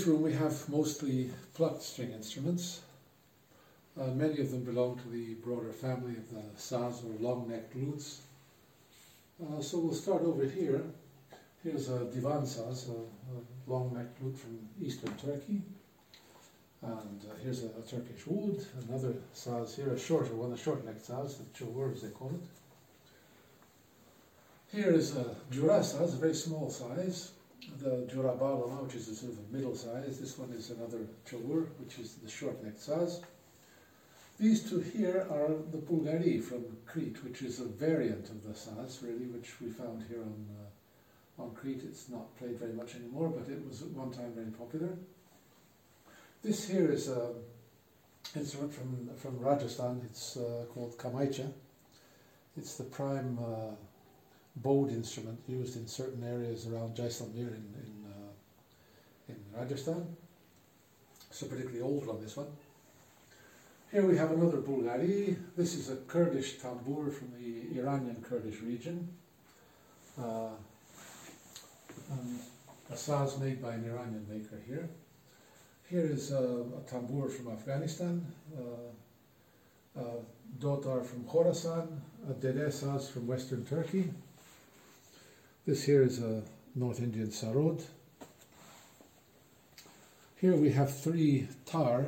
This room we have mostly plucked string instruments. Uh, many of them belong to the broader family of the saz or long-necked lutes. Uh, so we'll start over here. Here's a divan saz, a, a long-necked lute from eastern Turkey. And uh, here's a, a, Turkish oud, another saz here, a shorter one, a short-necked saz, the chowur as they call it. Here is a jura saz, a very small size. The jura balama, which is a sort of middle size. This one is another chowur, which is the short-necked saz. These two here are the Bulgari from Crete, which is a variant of the saz, really, which we found here on, uh, on Crete. It's not played very much anymore, but it was at one time very popular. This here is an instrument from, from Rajasthan. It's uh, called kamaicha. It's the prime uh, bowed instrument used in certain areas around Jaisalmer in, in, uh, in Rajasthan. It's a particularly old one, this one. Here we have another Bulgari. This is a Kurdish tambour from the Iranian Kurdish region. Uh, a saz made by an Iranian maker here. Here is a, a tambour from Afghanistan, uh, a dotar from Khorasan, a dede saz from western Turkey. This here is a North Indian sarod. Here we have three tar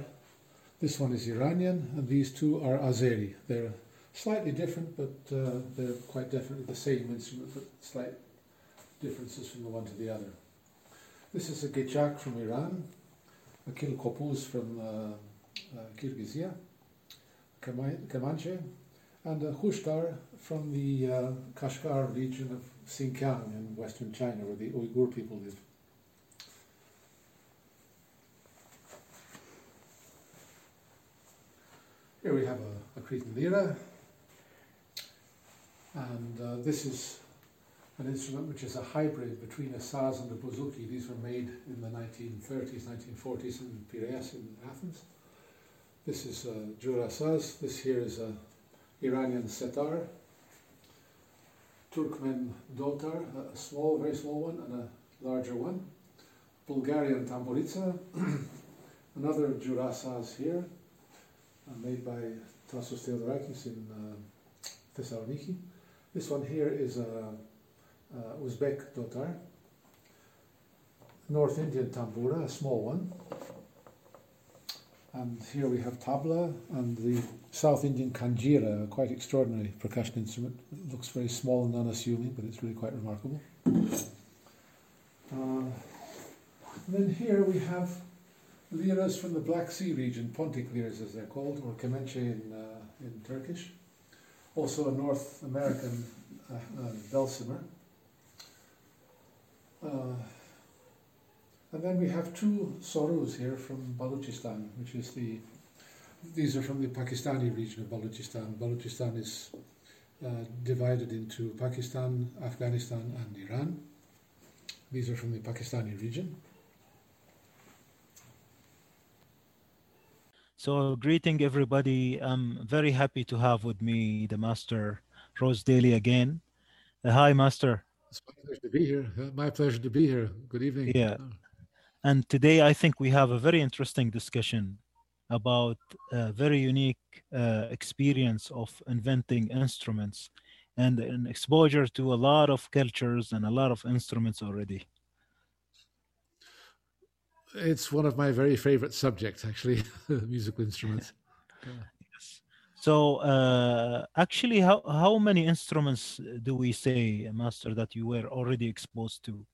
this one is Iranian, and these two are Azeri. They're slightly different, but uh, they're quite definitely the same instrument, but slight differences from the one to the other. This is a Gechak from Iran, a Kilkopuz from uh, uh, Kyrgyzia, Kamanche, and a Khushtar from the uh, Kashgar region of Xinjiang in western China, where the Uyghur people live. Here we have a, a Cretan lira, and uh, this is an instrument which is a hybrid between a saz and a bouzouki. These were made in the 1930s, 1940s in Piraeus in Athens. This is a Jura saz. This here is a Iranian setar. Turkmen dotar, a small, very small one, and a larger one. Bulgarian tamburitsa. Another Jura saz here uh, made by Tassos Theodorakis in uh, Thessaloniki. This one here is a, a Uzbek dotar, North Indian tambura, a small one. And here we have tabla and the South Indian kanjira, a quite extraordinary percussion instrument. It looks very small and unassuming, but it's really quite remarkable. Uh, then here we have liras from the Black Sea region, Pontic liras as they're called, or kemençe in, uh, in Turkish. Also a North American uh, uh, dulcimer. Uh, and then we have two sorus here from Balochistan, which is the, these are from the Pakistani region of Balochistan. Balochistan is uh, divided into Pakistan, Afghanistan, and Iran. These are from the Pakistani region. So, greeting everybody. I'm very happy to have with me the Master Ross Daly again. Uh, hi, Master. It's my pleasure to be here. Uh, my pleasure to be here. Good evening. Yeah. And today I think we have a very interesting discussion about a very unique uh, experience of inventing instruments and an exposure to a lot of cultures and a lot of instruments already it's one of my very favorite subjects, actually, musical instruments. Yes. So, uh, actually, how how many instruments do we say, Master, that you were already exposed to,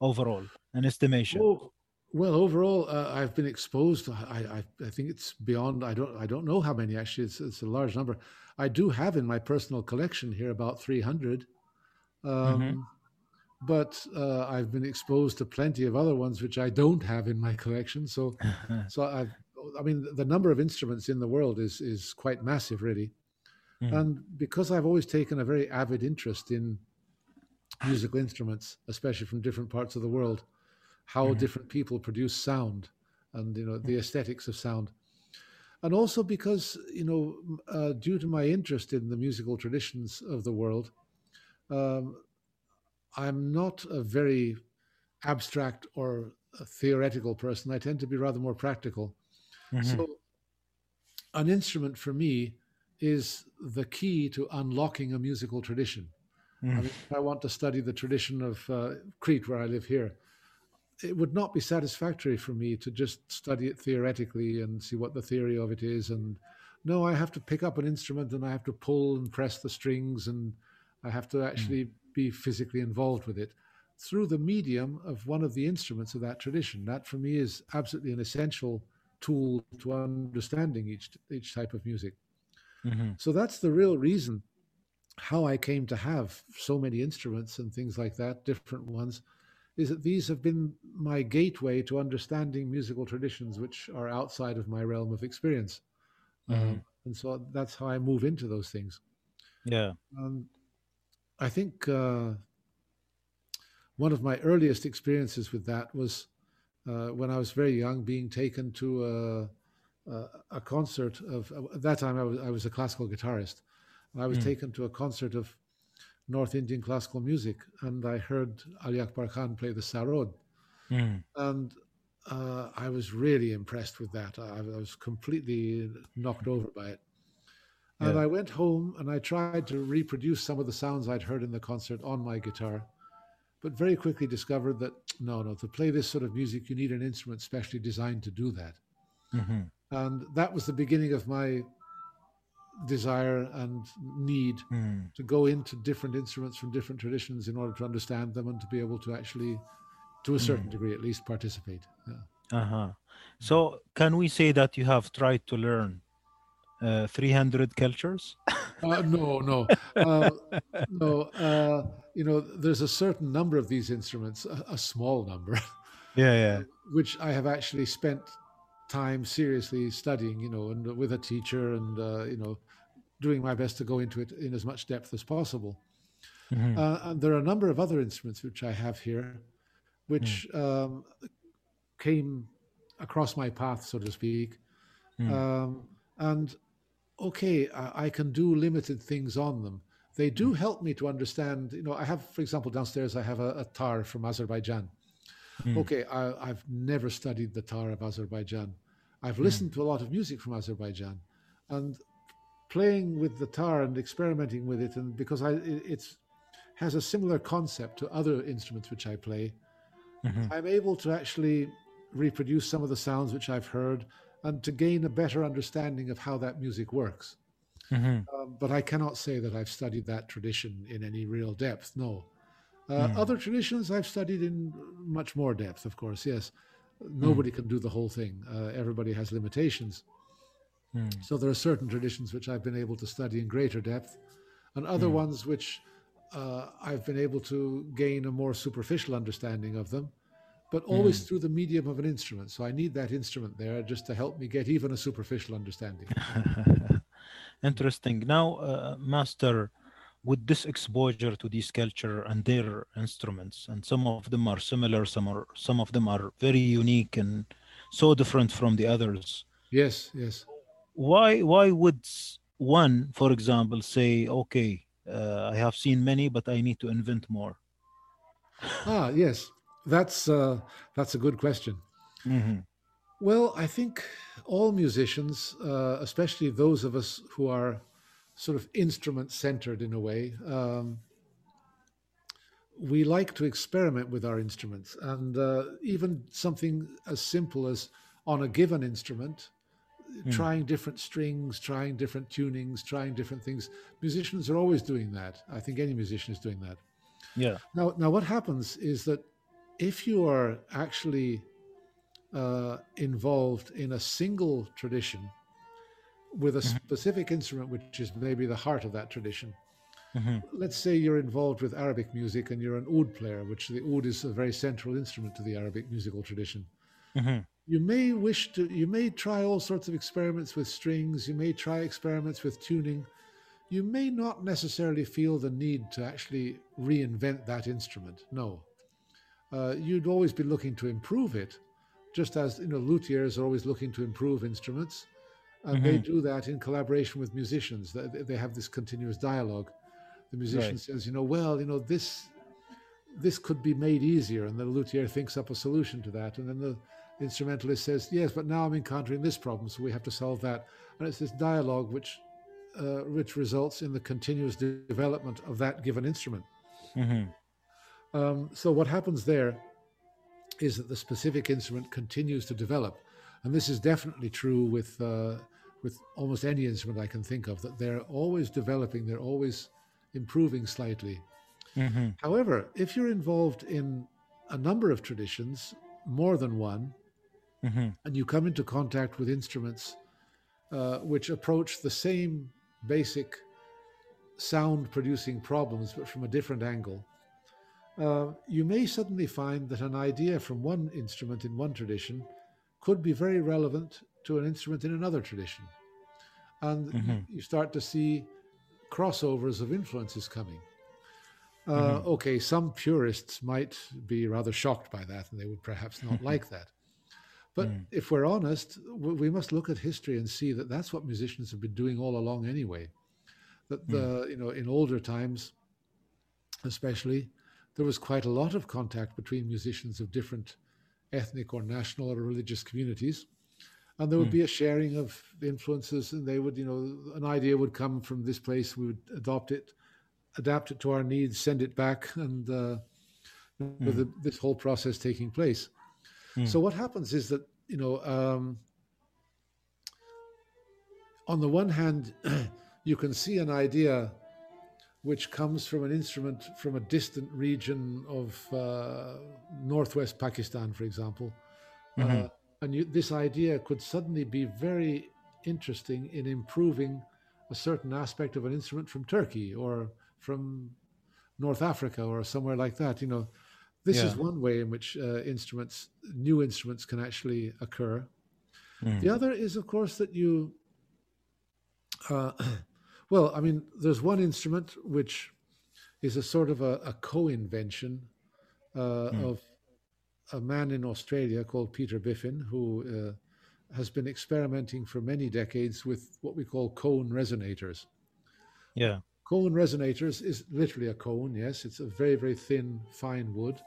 overall, an estimation? Oh, well, overall, uh, I've been exposed. I, I, I think it's beyond. I don't I don't know how many actually. It's, it's a large number. I do have in my personal collection here about three hundred. Um, mm-hmm but uh, I've been exposed to plenty of other ones which I don't have in my collection. So, so I've, I mean, the number of instruments in the world is is quite massive, really. Mm. And because I've always taken a very avid interest in musical instruments, especially from different parts of the world, how mm. different people produce sound, and you know the aesthetics of sound, and also because you know, uh, due to my interest in the musical traditions of the world. Um, I'm not a very abstract or a theoretical person. I tend to be rather more practical. Mm-hmm. So, an instrument for me is the key to unlocking a musical tradition. Mm. I mean, if I want to study the tradition of uh, Crete, where I live here, it would not be satisfactory for me to just study it theoretically and see what the theory of it is. And no, I have to pick up an instrument and I have to pull and press the strings and I have to actually mm. be physically involved with it through the medium of one of the instruments of that tradition. That for me is absolutely an essential tool to understanding each each type of music. Mm-hmm. So that's the real reason how I came to have so many instruments and things like that, different ones, is that these have been my gateway to understanding musical traditions which are outside of my realm of experience. Mm-hmm. Um, and so that's how I move into those things. Yeah. Um, I think uh, one of my earliest experiences with that was uh, when I was very young, being taken to a, a, a concert of. At that time, I was, I was a classical guitarist. I was mm. taken to a concert of North Indian classical music, and I heard Ali Akbar Khan play the Sarod, mm. and uh, I was really impressed with that. I, I, was completely knocked over by it. And yeah. I went home and I tried to reproduce some of the sounds I'd heard in the concert on my guitar, but very quickly discovered that no, no, to play this sort of music, you need an instrument specially designed to do that. Mm-hmm. And that was the beginning of my desire and need mm. to go into different instruments from different traditions in order to understand them and to be able to actually, to a certain mm. degree at least, participate. Yeah. Uh huh. So, can we say that you have tried to learn uh, 300 cultures? uh, no, no, uh, no. Uh, you know, there's a certain number of these instruments, a, a small number. Yeah, yeah. Which I have actually spent time seriously studying, you know, and with a teacher and, uh, you know, doing my best to go into it in as much depth as possible. Mm-hmm. Uh, and there are a number of other instruments which I have here, which mm. um, came across my path, so to speak. Mm. Um, and okay, I, I, can do limited things on them. They do mm. help me to understand. You know, I have, for example, downstairs I have a, a tar from Azerbaijan. Mm. Okay, I, have never studied the tar of Azerbaijan. I've hmm. listened mm. to a lot of music from Azerbaijan, and playing with the tar and experimenting with it, and because I it it's, has a similar concept to other instruments which I play, mm-hmm. I'm able to actually reproduce some of the sounds which I've heard and to gain a better understanding of how that music works. Mm-hmm. Um, but I cannot say that I've studied that tradition in any real depth. No. Uh, mm. Other traditions I've studied in much more depth, of course. Yes, nobody mm. can do the whole thing. Uh, everybody has limitations. Mm. So there are certain traditions which I've been able to study in greater depth, and other hmm. ones which uh, I've been able to gain a more superficial understanding of them, but always hmm. through the medium of an instrument. So I need that instrument there just to help me get even a superficial understanding. Interesting. Now, uh, Master with this exposure to this culture and their instruments and some of them are similar some are some of them are very unique and so different from the others. Yes yes. Why why would one for example say okay uh, i have seen many but i need to invent more? Ah yes. That's uh, that's a good question. Mm-hmm. well i think all musicians uh, especially those of us who are sort of instrument centered in a way. Um, we like to experiment with our instruments, and uh, even something as simple as on a given instrument, mm. trying different strings, trying different tunings, trying different things. Musicians are always doing that. I think any musician is doing that. Yeah. Now, now what happens is that if you are actually uh, involved in a single tradition, with a mm-hmm. specific instrument, which is maybe the heart of that tradition. Mm-hmm. Let's say you're involved with Arabic music and you're an oud player, which the oud is a very central instrument to the Arabic musical tradition. Mm-hmm. You may wish to, you may try all sorts of experiments with strings, you may try experiments with tuning. You may not necessarily feel the need to actually reinvent that instrument. No. Uh, you'd always be looking to improve it, just as you know, luthiers are always looking to improve instruments and mm-hmm. they do that in collaboration with musicians. They, they have this continuous dialogue. The musician right. says, you know, well, you know, this this could be made easier, and the luthier thinks up a solution to that, and then the instrumentalist says, "Yes, but now I'm encountering this problem, so we have to solve that." And it's this dialogue which uh, which results in the continuous de- development of that given instrument. Mhm. Um, so what happens there is that the specific instrument continues to develop, and this is definitely true with uh, with almost any instrument I can think of. That they're always developing, they're always improving slightly. Mhm. However, if you're involved in a number of traditions, more than one, Mhm. and you come into contact with instruments uh, which approach the same basic sound producing problems but from a different angle, uh, you may suddenly find that an idea from one instrument in one tradition could be very relevant to an instrument in another tradition. And Mhm. you start to see crossovers of influences coming. Uh, Okay, some purists might be rather shocked by that, and they would perhaps not like that. But Mm. if we're honest, we must look at history and see that that's what musicians have been doing all along anyway. That the you know in older times, especially, there was quite a lot of contact between musicians of different ethnic or national or religious communities, and there would be a sharing of influences, and they would you know an idea would come from this place, we would adopt it, adapt it to our needs, send it back, and uh, with the, this whole process taking place. So what happens is that you know, um, on the one hand, you can see an idea which comes from an instrument from a distant region of uh, northwest Pakistan, for example, uh, and you, this idea could suddenly be very interesting in improving a certain aspect of an instrument from Turkey or from North Africa or somewhere like that. You know, this is one way in which uh, instruments, new instruments, can actually occur. Mm. The other is, of course, that you. Uh, well, I mean, there's one instrument which is a sort of a, a co-invention uh, of a man in Australia called Peter Biffin, who uh, has been experimenting for many decades with what we call cone resonators. Yeah. Cone resonators is literally a cone, yes. It's a very, very thin, fine wood.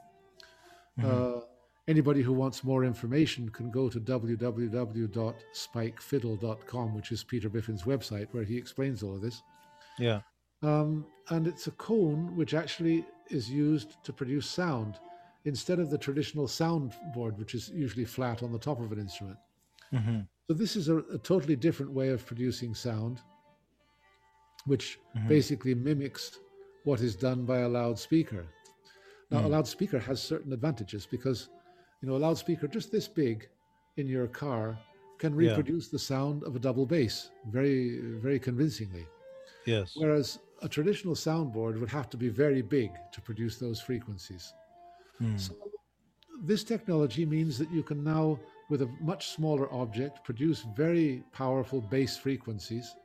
Uh, anybody who wants more information can go to www.spikefiddle.com, which is Peter Biffin's website, where he explains all of this. Yeah. Um, and it's a cone which actually is used to produce sound instead of the traditional soundboard, which is usually flat on the top of an instrument. hmm So this is a, a totally different way of producing sound, which Mhm. basically mimics what is done by a loudspeaker. Now, a Mm. loudspeaker has certain advantages because, you know, a loudspeaker just this big in your car can Yeah. reproduce the sound of a double bass very, very convincingly. Yes. Whereas a traditional soundboard would have to be very big to produce those frequencies. Mm. So this technology means that you can now, with a much smaller object, produce very powerful bass frequencies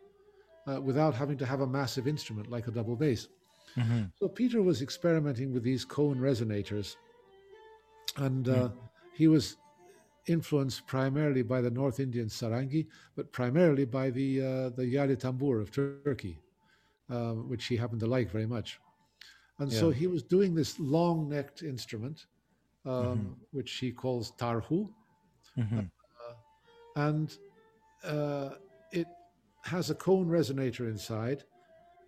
uh, without having to have a massive instrument like a double bass. hmm So Peter was experimenting with these cone resonators, and uh, he was influenced primarily by the North Indian sarangi, but primarily by the uh, the yaylı tambur of Turkey, uh, which he happened to like very much. And so he was doing this long-necked instrument, um, which he calls tarhu, hmm and uh, it has a cone resonator inside.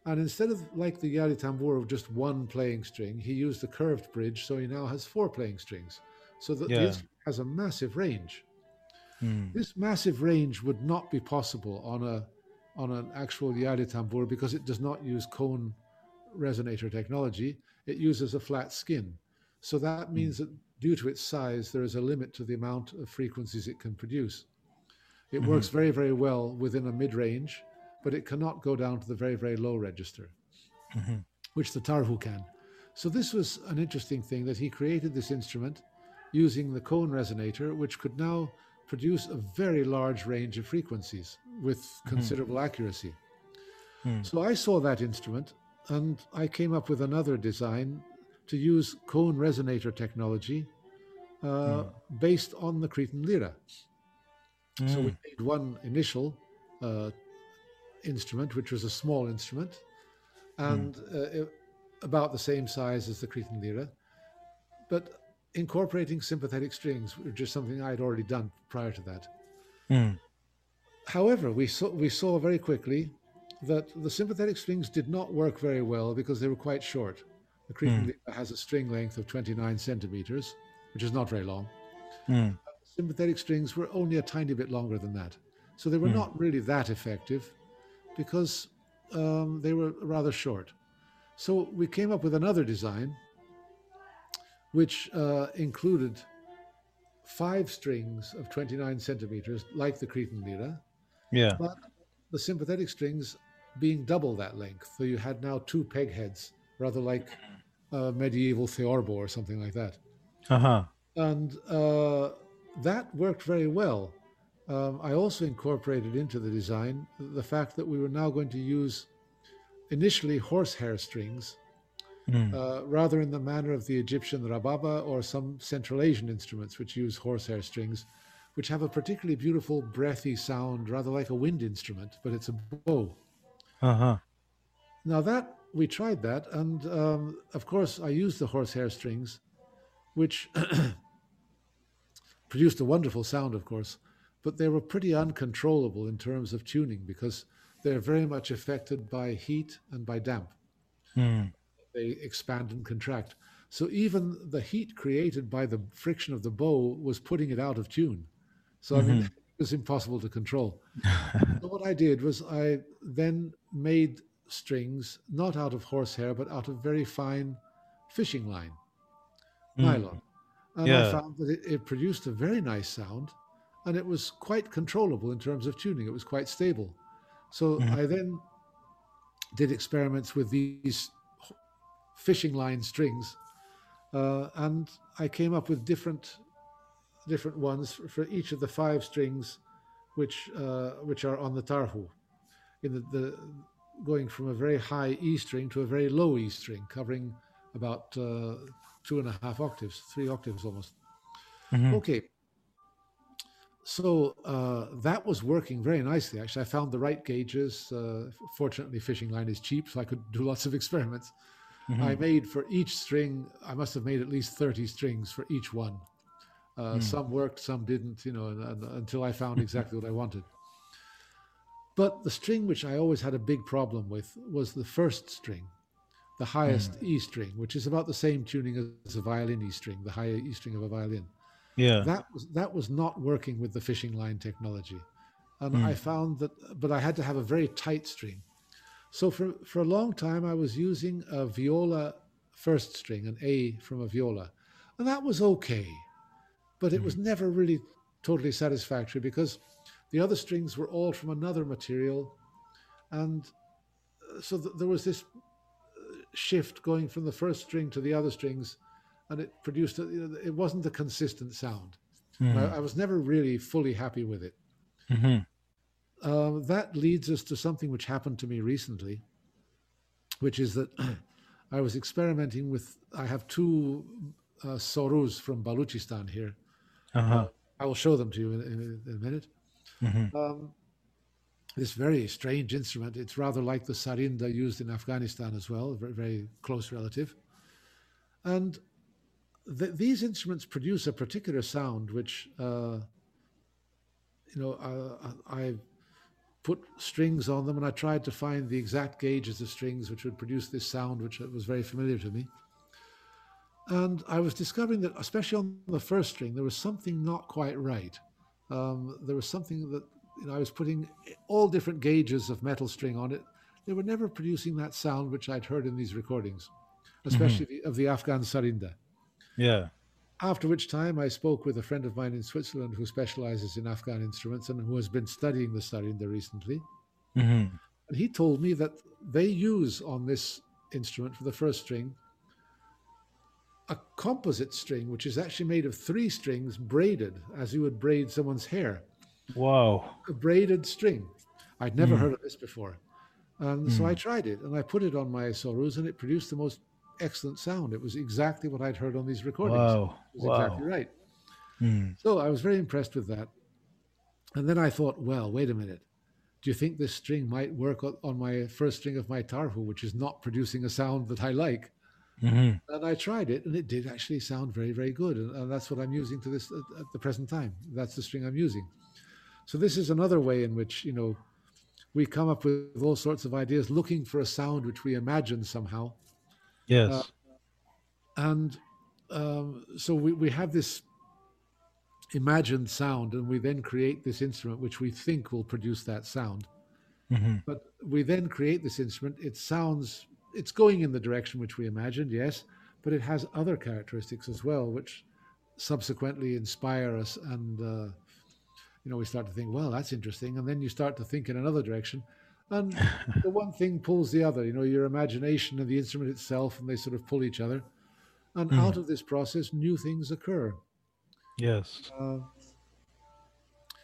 And instead of like the yaylı tambur of just one playing string, he used a curved bridge, so he now has four playing strings. So that the Yeah. instrument has a massive range. Mm. This massive range would not be possible on a on an actual yaylı tambur because it does not use cone resonator technology. It uses a flat skin. So that means that due to its size, there is a limit to the amount of frequencies it can produce. It works very, very well within a mid range, but it cannot go down to the very, very low register, Mhm. which the Tarhu can. So this was an interesting thing that he created this instrument using the cone resonator, which could now produce a very large range of frequencies with considerable accuracy. Mm. So I saw that instrument and I came up with another design to use cone resonator technology uh, based on the Cretan lira. So we Mm. made one initial uh, instrument, which was a small instrument, and uh, it, about the same size as the Cretan lira. but incorporating sympathetic strings, which is something I had already done prior to that. Mm. However, we saw, we saw very quickly that the sympathetic strings did not work very well because they were quite short. The Cretan lira has a string length of 29 centimeters, which is not very long. Mm. Sympathetic strings were only a tiny bit longer than that. So they were Hmm. not really that effective because um, they were rather short. So we came up with another design which uh, included five strings of 29 centimeters, like the Cretan lira, Yeah. but the sympathetic strings being double that length. So you had now two peg heads, rather like a medieval theorbo or something like that. Uh huh. And uh, that worked very well. Um, I also incorporated into the design the fact that we were now going to use initially horsehair strings Mm. uh, rather in the manner of the Egyptian rababa or some Central Asian instruments which use horsehair strings, which have a particularly beautiful breathy sound, rather like a wind instrument, but it's a bow. Uh huh. Now that we tried that, and um, of course I used the horsehair strings, which produced a wonderful sound, of course, but they were pretty uncontrollable in terms of tuning because they're very much affected by heat and by damp. Mm. They expand and contract. So even the heat created by the friction of the bow was putting it out of tune. So I mean, it was impossible to control. so what I did was I then made strings not out of horsehair but out of very fine fishing line, nylon, and I found that it, it produced a very nice sound, and it was quite controllable in terms of tuning. It was quite stable. So I then did experiments with these fishing line strings, uh, and I came up with different different ones for, for each of the five strings, which uh, which are on the tarhu, in the, the going from a very high E string to a very low E string, covering about uh, two and a half octaves, three octaves almost. Mhm. Okay. So uh, that was working very nicely. Actually, I found the right gauges. Uh, fortunately, fishing line is cheap, so I could do lots of experiments. I made for each string, I must have made at least 30 strings for each one. Uh, hmm. Some worked, some didn't, you know, and, and, until I found exactly what I wanted. But the string which I always had a big problem with was the first string, the highest hmm. E string, which is about the same tuning as a violin E string, the higher E string of a violin. Yeah. that was that was not working with the fishing line technology. And hmm. i found that but i had to have a very tight string. So for for a long time i was using a viola first string an a from a viola and that was okay but it was never really totally satisfactory because the other strings were all from another material and uh, so th- there was this uh, shift going from the first string to the other strings and it produced a, you know, it wasn't a consistent sound I, I was never really fully happy with it Mhm. uh, that leads us to something which happened to me recently, which is that I was experimenting with. I have two uh, sorus from Baluchistan here. Uh-huh. I will show them to you in, in, in a minute. Mhm. Um, this very strange instrument. It's rather like the sarinda used in Afghanistan as well, a very, very close relative. And th- these instruments produce a particular sound, which uh, you know uh, I put strings on them, and I tried to find the exact gauges of strings which would produce this sound, which was very familiar to me. And I was discovering that, especially on the first string, there was something not quite right. Um, there was something that you know I was putting all different gauges of metal string on it. They were never producing that sound which I'd heard in these recordings, especially the, of the Afghan sarinda. Yeah. After which time, I spoke with a friend of mine in Switzerland who specializes in Afghan instruments and who has been studying the sarinda recently. Mhm. And he told me that they use on this instrument for the first string a composite string, which is actually made of three strings braided as you would braid someone's hair. Wow. A braided string. I'd never heard of this before. And so I tried it and I put it on my sorus and it produced the most excellent sound. It was exactly what I'd heard on these recordings. Wow. It was Wow. exactly right. Mm. So I was very impressed with that. And then I thought, well, wait a minute. Do you think this string might work on, on my first string of my tarhu, which is not producing a sound that I like? Mhm. And I tried it, and it did actually sound very, very good. And, and that's what I'm using to this at, at the present time. That's the string I'm using. So this is another way in which you know we come up with all sorts of ideas, looking for a sound which we imagine somehow, Yes. Uh, and um, so we, we have this imagined sound, and we then create this instrument which we think will produce that sound. Mhm. But we then create this instrument. It sounds, it's going in the direction which we imagined, yes, but it has other characteristics as well, which subsequently inspire us. And, uh, you know, we start to think, well, that's interesting. And then you start to think in another direction. And the one thing pulls the other, you know, your imagination and the instrument itself, and they sort of pull each other. And Mm. out of this process, new things occur. Yes. Uh,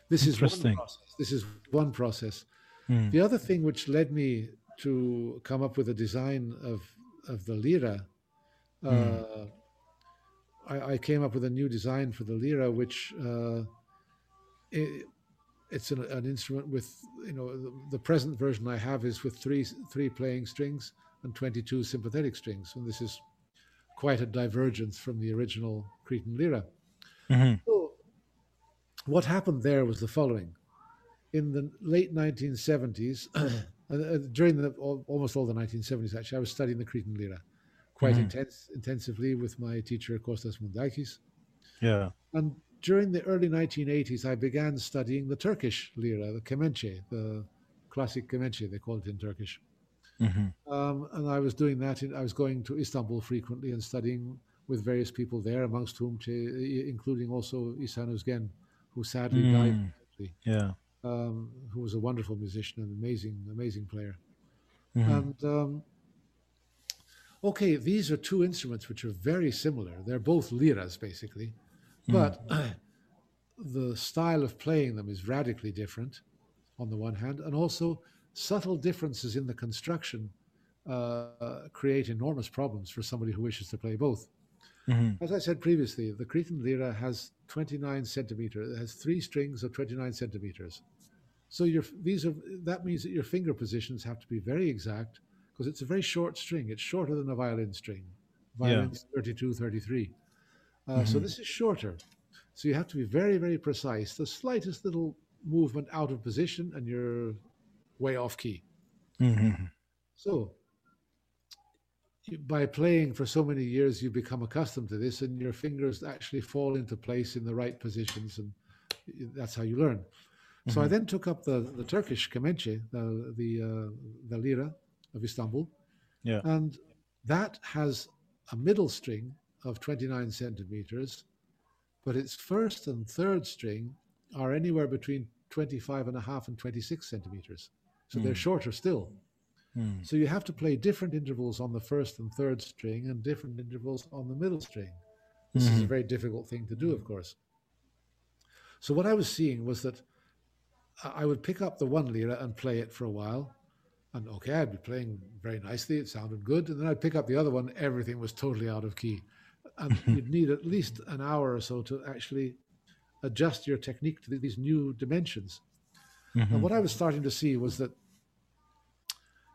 this is one process. This is one process. Mm. The other thing which led me to come up with a design of of the lira, uh, I, I came up with a new design for the lira, which uh, it, it's an, an instrument with you know the, the present version I have is with three three playing strings and twenty two sympathetic strings, and this is quite a divergence from the original Cretan lira. Mhm. So, what happened there was the following. In the late 1970s, and, uh, during the, almost all the 1970s, actually, I was studying the Cretan lira quite Mhm. intense, intensively with my teacher, Kostas Moundakis. Yeah. And during the early 1980s, I began studying the Turkish lira, the kemençe, the classic kemençe, they call it in Turkish. Mhm. Um, and I was doing that. In, I was going to Istanbul frequently and studying with various people there, amongst whom, including also Ihsan Özgen, who sadly died, Mm. recently, Yeah. Um, who was a wonderful musician and amazing, amazing player. Mhm. And um, okay, these are two instruments which are very similar. They're both liras, basically, but the style of playing them is radically different on the one hand, and also subtle differences in the construction uh, create enormous problems for somebody who wishes to play both. Mhm. As I said previously, the Cretan lira has 29 centimeters. It has three strings of 29 centimeters. So your these are that means that your finger positions have to be very exact because it's a very short string. It's shorter than a violin string. Violin's 32, 33. Uh, So Mhm. this is shorter. So you have to be very, very precise. The slightest little movement out of position and you're way off key. Mhm. So, by playing for so many years, you become accustomed to this, and your fingers actually fall into place in the right positions, and that's how you learn. So I then took up the, the Turkish kemençe, the the uh, the lira of Istanbul, Yeah. and that has a middle string of 29 centimeters, but its first and third string are anywhere between 25 and a half and 26 centimeters. So they're shorter still. Mm. So you have to play different intervals on the first and third string and different intervals on the middle string. This is a very difficult thing to do, of course. So what I was seeing was that I I would pick up the one lira and play it for a while. And okay, I'd be playing very nicely, it sounded good. And then I'd pick up the other one, everything was totally out of key. And you'd need at least an hour or so to actually adjust your technique to these new dimensions. And what I was starting to see was that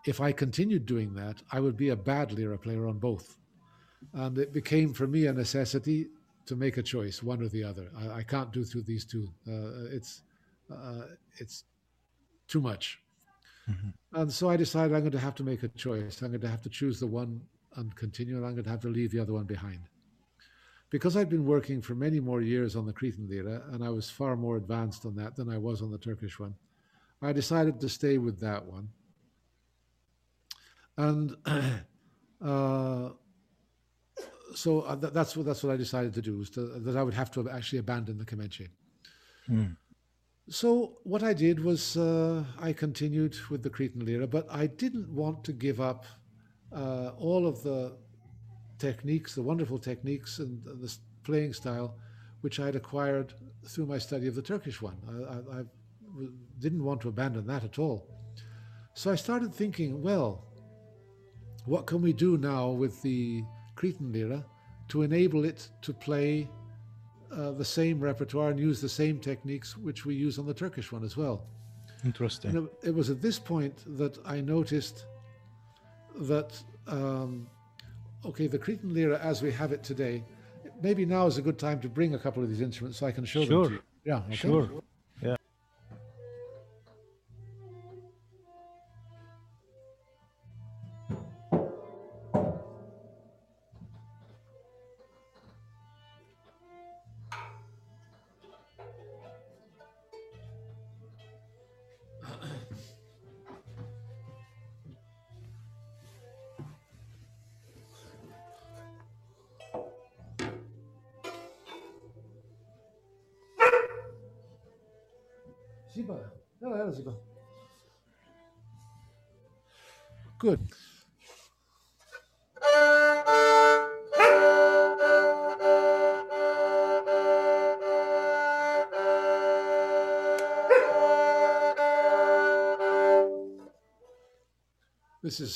if I continued doing that, I would be a bad lira player on both. And it became for me a necessity to make a choice, one or the other. I, I can't do through these two. Uh, it's uh, it's too much. And so I decided I'm going to have to make a choice. I'm going to have to choose the one and continue, and I'm going to have to leave the other one behind. Because I'd been working for many more years on the Cretan lira, and I was far more advanced on that than I was on the Turkish one, I decided to stay with that one. And uh, so uh, th- that's what that's what I decided to do. Was to, that I would have to actually abandon the kemençe. Mm. So what I did was uh, I continued with the Cretan lira, but I didn't want to give up uh, all of the techniques, the wonderful techniques and the playing style, which I had acquired through my study of the Turkish one. I, I, I w- didn't want to abandon that at all. So I started thinking, well, what can we do now with the Cretan lira to enable it to play uh, the same repertoire and use the same techniques which we use on the Turkish one as well. Interesting. And it, it was at this point that I noticed that um, okay, the Cretan lira as we have it today, maybe now is a good time to bring a couple of these instruments so I can show them Sure. to you. Yeah, okay. Sure.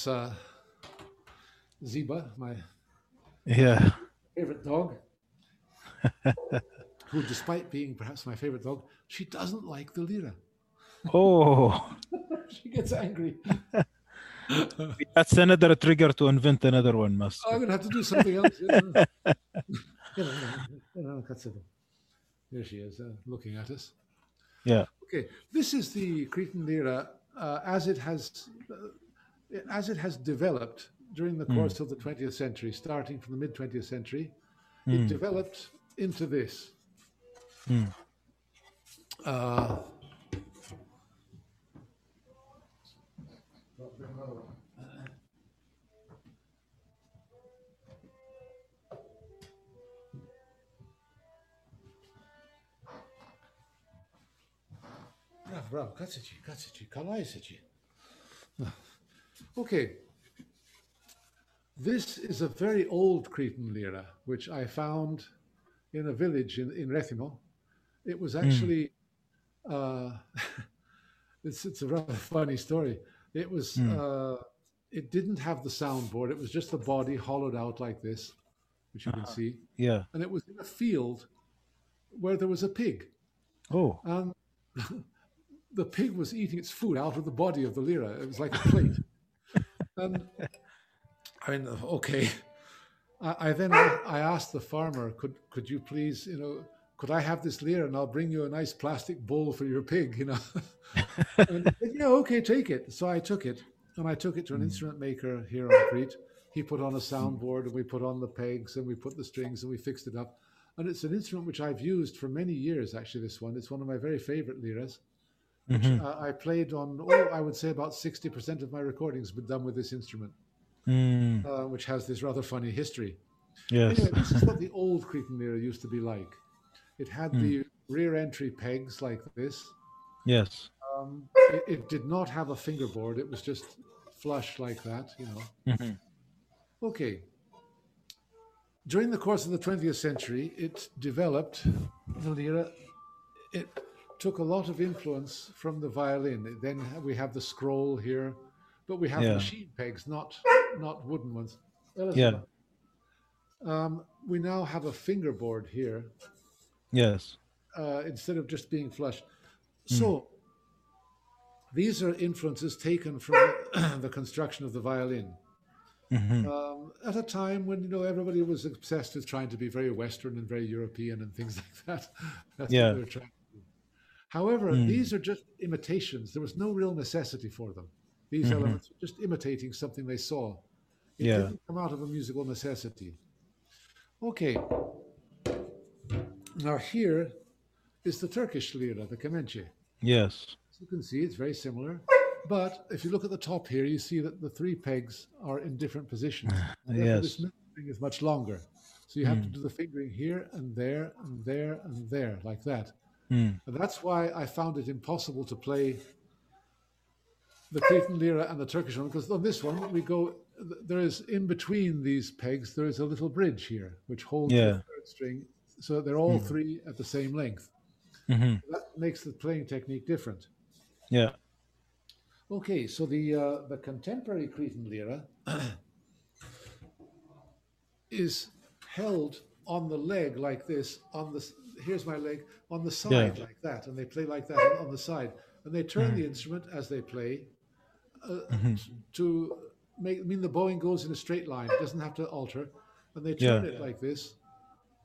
Uh, Ziba, my Yeah. favorite dog, who, despite being perhaps my favorite dog, she doesn't like the lira. Oh, She gets angry. that's another trigger to invent another one, Master. I'm going to have to do something else. There she is, uh, looking at us. Yeah. Okay, this is the Cretan lira uh, as it has uh, as it has developed during the hmm. course of the 20th century, starting from the mid 20th century. It hmm. developed into this. Uh, Bravo, bravo, cazzaci, cazzaci, kalaisaci. Okay. This is a very old Cretan lira, which I found in a village in, in Rethymno. It was actually, uh, it's, it's a rather funny story. It was, uh, it didn't have the soundboard. It was just the body hollowed out like this, which you can see. Yeah. And it was in a field where there was a pig. Oh. And the pig was eating its food out of the body of the lira. It was like a plate. and I mean, okay. I, I then I asked the farmer, could could you please, you know, could I have this lira and I'll bring you a nice plastic bowl for your pig, you know? and yeah, okay, take it. So I took it and I took it to an hmm. instrument maker here on Crete. He put on a hmm. soundboard and we put on the pegs and we put the strings and we fixed it up. And it's an instrument which I've used for many years, actually, this one. It's one of my very favorite liras. Which, uh, I played on, oh, I would say about 60% of my recordings were done with this instrument, Mm, uh, which has this rather funny history. yes. Anyway, this is what the old Cretan lira used to be like. It had the rear entry pegs like this. Yes. Um, it, it did not have a fingerboard. It was just flush like that, you know. Mhm. Okay. During the course of the 20th century, it developed the lira. It took a lot of influence from the violin. Then we have the scroll here, but we have Yeah. machine pegs, not not wooden ones. Yeah. Um, we now have a fingerboard here Yes. uh, instead of just being flush. So these are influences taken from the construction of the violin. Mhm. Um, at a time when you know everybody was obsessed with trying to be very Western and very European and things like that. That's Yeah. what they were trying However, hmm. these are just imitations. There was no real necessity for them. These mm-hmm. elements were just imitating something they saw. It Yeah. didn't come out of a musical necessity. Okay. Now here is the Turkish lira, the kemençe. Yes. As you can see, it's very similar. But if you look at the top here, you see that the three pegs are in different positions. And Yes. This string is much longer. So you have to hmm. do the fingering here and there and there and there, like that. Mm. And that's why I found it impossible to play the Cretan lira and the Turkish one, because on this one, we go, there is in between these pegs, there is a little bridge here, which holds Yeah. the third string. So they're all three at the same length. Mhm. That makes the playing technique different. Yeah. Okay, so the uh, the contemporary Cretan lira is held on the leg like this. On the here's my leg on the side Yeah. like that, and they play like that on- the side, and they turn the instrument as they play uh, to make, I mean the bowing goes in a straight line. It doesn't have to alter. And they turn Yeah. it like this.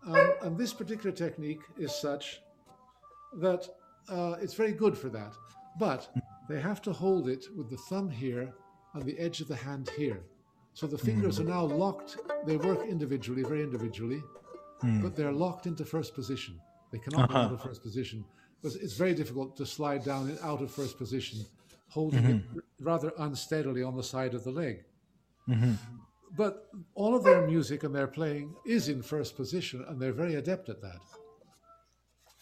Um, and this particular technique is such that uh, it's very good for that. But they have to hold it with the thumb here and the edge of the hand here. So the fingers are now locked. They work individually, very individually, Hmm. but they're locked into first position. They cannot go uh-huh. out of first position. Because it's very difficult to slide down and out of first position, holding mm-hmm. it rather unsteadily on the side of the leg. Mm-hmm. But all of their music and their playing is in first position, and they're very adept at that.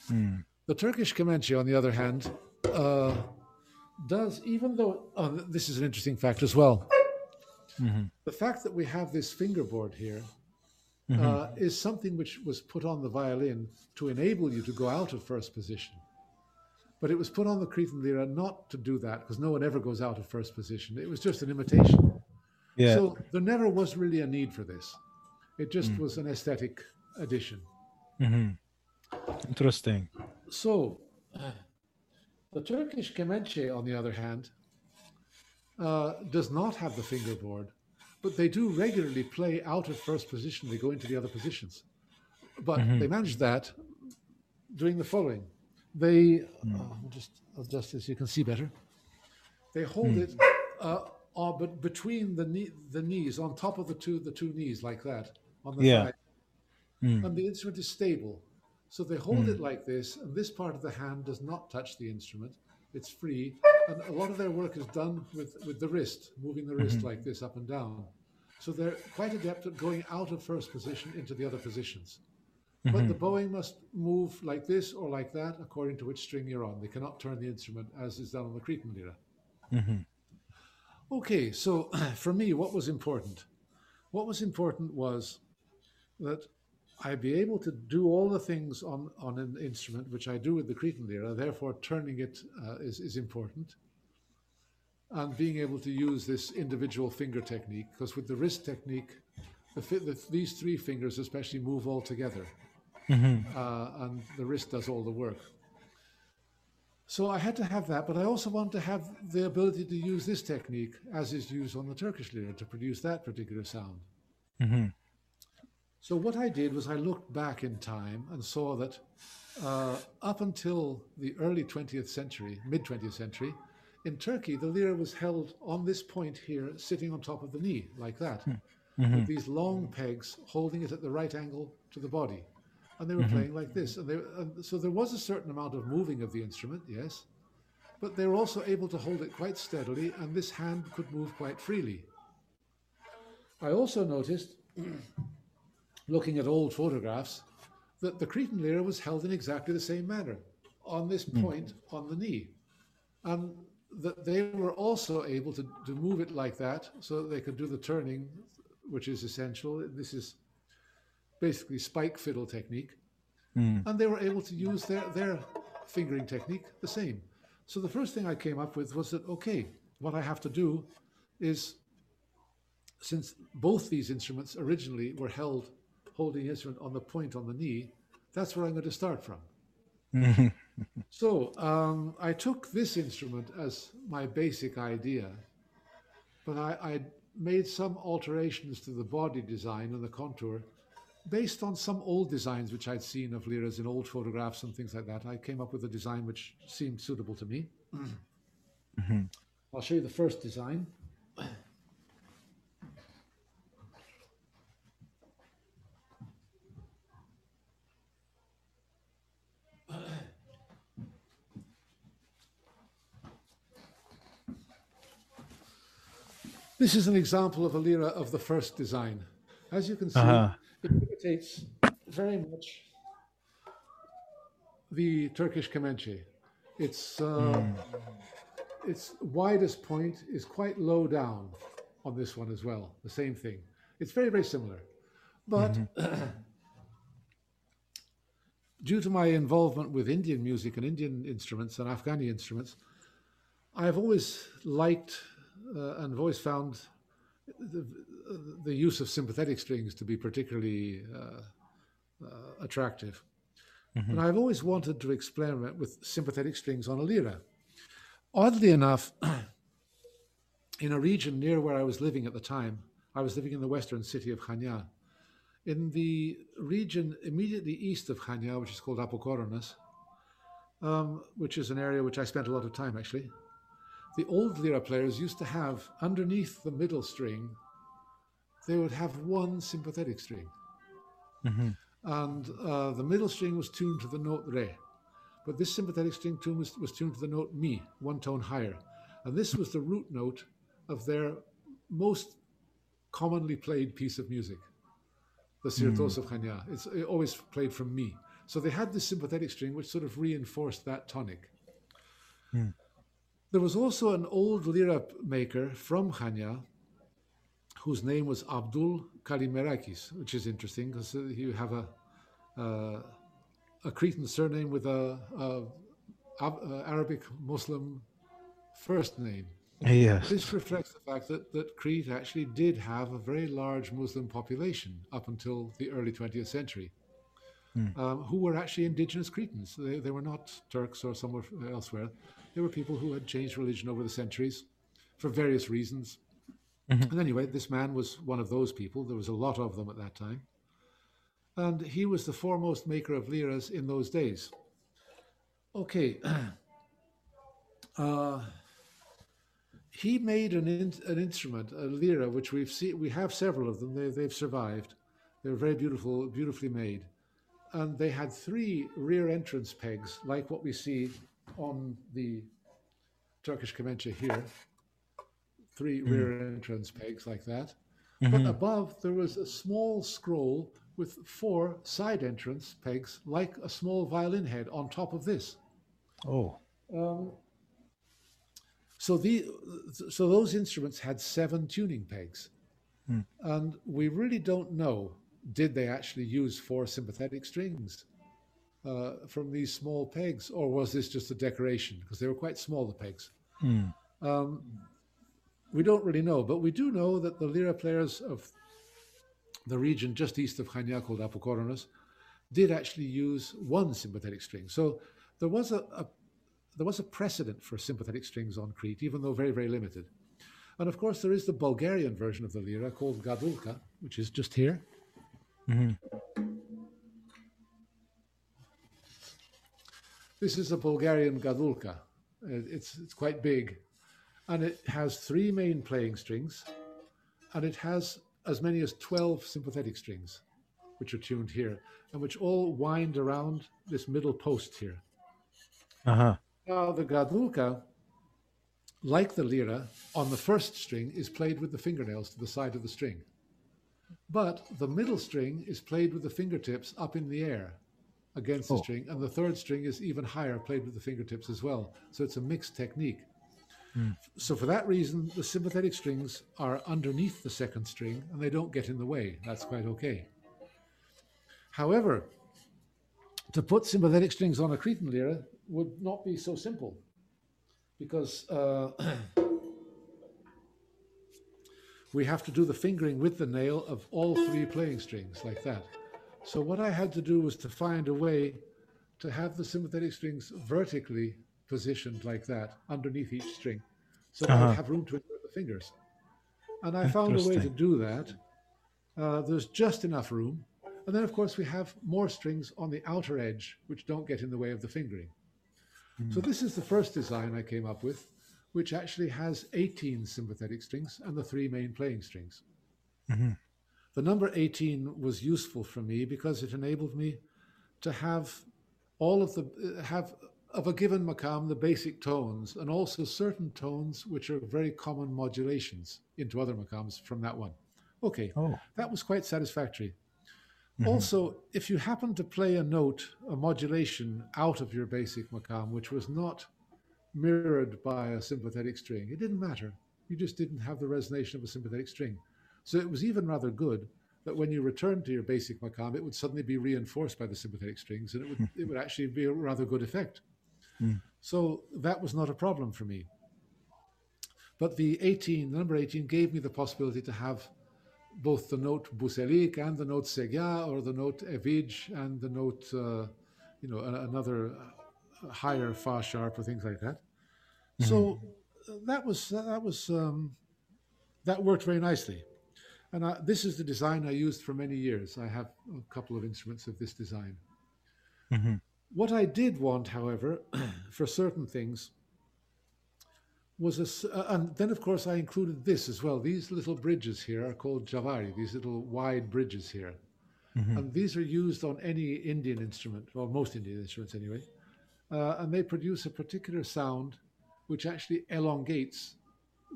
Hmm. The Turkish Kemençe, on the other hand, uh, does, even though oh, this is an interesting fact as well. Mm-hmm. The fact that we have this fingerboard here uh, is something which was put on the violin to enable you to go out of first position. But it was put on the Cretan lira not to do that, because no one ever goes out of first position. It was just an imitation. Yeah. So there never was really a need for this. It just was an aesthetic addition. Interesting. So, the Turkish kemençe, on the other hand, uh, does not have the fingerboard, but they do regularly play out of first position. They go into the other positions. But they manage that doing the following. They, uh, I'll just adjust this so you can see better. They hold it, uh, uh, but between the knee, the knees, on top of the two, the two knees, like that, on the Yeah. thigh and the instrument is stable. So they hold it like this, and this part of the hand does not touch the instrument. It's free, and a lot of their work is done with, with the wrist, moving the wrist mm-hmm. like this up and down. So they're quite adept at going out of first position into the other positions. But the mm-hmm. bowing must move like this or like that according to which string you're on. They cannot turn the instrument as is done on the Cretan lira. Mm-hmm. Okay, so for me, what was important? What was important was that I be able to do all the things on, on an instrument, which I do with the Cretan lira, therefore turning it uh, is, is important. And being able to use this individual finger technique, because with the wrist technique, the, the, these three fingers especially move all together, uh, and the wrist does all the work. So I had to have that, but I also want to have the ability to use this technique as is used on the Turkish lira to produce that particular sound. So what I did was I looked back in time and saw that uh, up until the early 20th century, mid 20th century, in Turkey the lira was held on this point here, sitting on top of the knee like that, hmm. with mm-hmm. these long pegs holding it at the right angle to the body, and they were mm-hmm. playing like this. And, they, and so there was a certain amount of moving of the instrument, yes, but they were also able to hold it quite steadily, and this hand could move quite freely. I also noticed looking at old photographs, that the Cretan lira was held in exactly the same manner, on this hmm. point on the knee. And that they were also able to, to move it like that so that they could do the turning, which is essential. This is basically spike fiddle technique. Hmm. And they were able to use their, their fingering technique the same. So the first thing I came up with was that, okay, what I have to do is since both these instruments originally were held holding instrument on the point on the knee, that's where I'm going to start from. so um, I took this instrument as my basic idea, but I, I made some alterations to the body design and the contour based on some old designs which I'd seen of liras in old photographs and things like that. I came up with a design which seemed suitable to me. I'll show you the first design. This is an example of a lira of the first design. As you can see, Uh-huh. it imitates very much the Turkish kemençe. Its uh, its widest point is quite low down on this one as well. The same thing. It's very very similar, but due to my involvement with Indian music and Indian instruments and Afghani instruments, I've always liked and voice found the, the use of sympathetic strings to be particularly uh, uh, attractive. And I've always wanted to experiment with sympathetic strings on a lira. Oddly enough, in a region near where I was living at the time. I was living in the western city of Chania. In the region immediately east of Chania, which is called Apokoronas, um, which is an area which I spent a lot of time actually, the old lira players used to have underneath the middle string, they would have one sympathetic string. Mhm. And uh, the middle string was tuned to the note re. But this sympathetic string tune was, was tuned to the note mi, one tone higher. And this was the root note of their most commonly played piece of music, the Sirtos of Chania. It's it always played from mi. So they had this sympathetic string which sort of reinforced that tonic. There was also an old lira maker from Chania whose name was Abdul Kalimerakis, which is interesting because you have a uh, a Cretan surname with a, a, uh, Arabic Muslim first name. Yes. This reflects the fact that, that Crete actually did have a very large Muslim population up until the early 20th century, um, who were actually indigenous Cretans. They, they were not Turks or somewhere elsewhere. They were people who had changed religion over the centuries for various reasons. And anyway, this man was one of those people. There was a lot of them at that time. And he was the foremost maker of liras in those days. Okay. Uh, he made an, in, an instrument, a lira, which we've seen. We have several of them. They, they've survived. They're very beautiful, beautifully made, and they had three rear entrance pegs, like what we see on the Turkish kemençe here. Three hmm. rear entrance pegs like that. But mm-hmm. above there was a small scroll with four side entrance pegs, like a small violin head, on top of this. Oh. Um, so the so those instruments had seven tuning pegs, hmm. and we really don't know did they actually use four sympathetic strings uh, from these small pegs, or was this just a decoration because they were quite small the pegs. Um, we don't really know, but we do know that the lira players of the region just east of Chania called Apokoronas did actually use one sympathetic string. So there was a, a there was a precedent for sympathetic strings on Crete, even though very, very limited. And of course, there is the Bulgarian version of the lira called Gadulka, which is just here. This is a Bulgarian Gadulka. It's, it's quite big. And it has three main playing strings, and it has as many as 12 sympathetic strings, which are tuned here, and which all wind around this middle post here. Uh-huh. Now, the gadulka, like the lira, on the first string is played with the fingernails to the side of the string. But the middle string is played with the fingertips up in the air against the Oh. string, and the third string is even higher, played with the fingertips as well. So it's a mixed technique. So, for that reason, the sympathetic strings are underneath the second string and they don't get in the way. That's quite okay. However, to put sympathetic strings on a Cretan lira would not be so simple because uh, we have to do the fingering with the nail of all three playing strings like that. So what I had to do was to find a way to have the sympathetic strings vertically positioned like that underneath each string so that Uh-huh. I have room to insert the fingers. And I found a way to do that. Uh, there's just enough room. And then, of course, we have more strings on the outer edge, which don't get in the way of the fingering. So this is the first design I came up with, which actually has 18 sympathetic strings and the three main playing strings. The number 18 was useful for me because it enabled me to have all of the have of a given makam the basic tones and also certain tones which are very common modulations into other makams from that one. Okay, Oh. that was quite satisfactory. Mm-hmm. Also, if you happen to play a note, a modulation out of your basic makam, which was not mirrored by a sympathetic string, it didn't matter. You just didn't have the resonation of a sympathetic string. So it was even rather good that when you returned to your basic makam, it would suddenly be reinforced by the sympathetic strings, and it would it would actually be a rather good effect. So that was not a problem for me. But the 18, the number 18, gave me the possibility to have both the note buselik and the note segah, or the note evij and the note, uh, you know, another uh, higher fa sharp or things like that. So uh, that was that was um, that worked very nicely. And I, this is the design I used for many years. I have a couple of instruments of this design. Mhm. What I did want, however, for certain things, was a, uh, and then of course I included this as well. These little bridges here are called javari, these little wide bridges here. Mhm. And these are used on any Indian instrument, or most Indian instruments anyway. Uh, and they produce a particular sound which actually elongates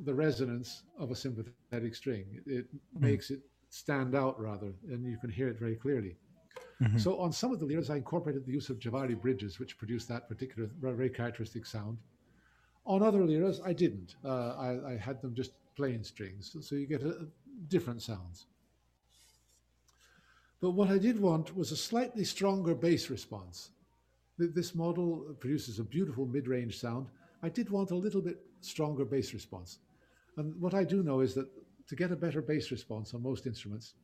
the resonance of a sympathetic string. It makes it stand out rather, and you can hear it very clearly. Mhm. So on some of the lyres, I incorporated the use of Javari bridges, which produce that particular very characteristic sound. On other lyres, I didn't. Uh, I, I had them just plain strings, so you get a, a different sounds. But what I did want was a slightly stronger bass response. This model produces a beautiful mid-range sound. I did want a little bit stronger bass response. And what I do know is that to get a better bass response on most instruments,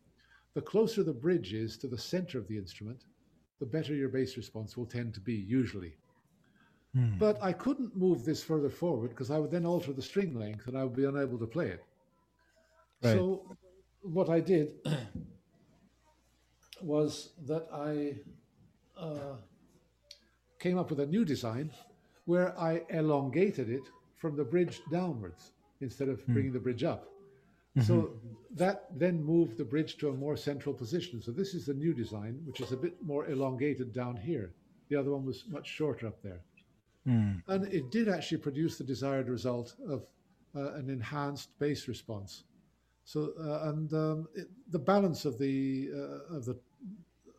the closer the bridge is to the center of the instrument, the better your bass response will tend to be, usually. Hmm. But I couldn't move this further forward because I would then alter the string length and I would be unable to play it. Right. So, what I did was that I uh, came up with a new design where I elongated it from the bridge downwards instead of bringing the bridge up. So that then moved the bridge to a more central position. So this is the new design, which is a bit more elongated down here. The other one was much shorter up there. Hmm. And it did actually produce the desired result of uh, an enhanced bass response. So, uh, and um, it, the balance of the uh, of the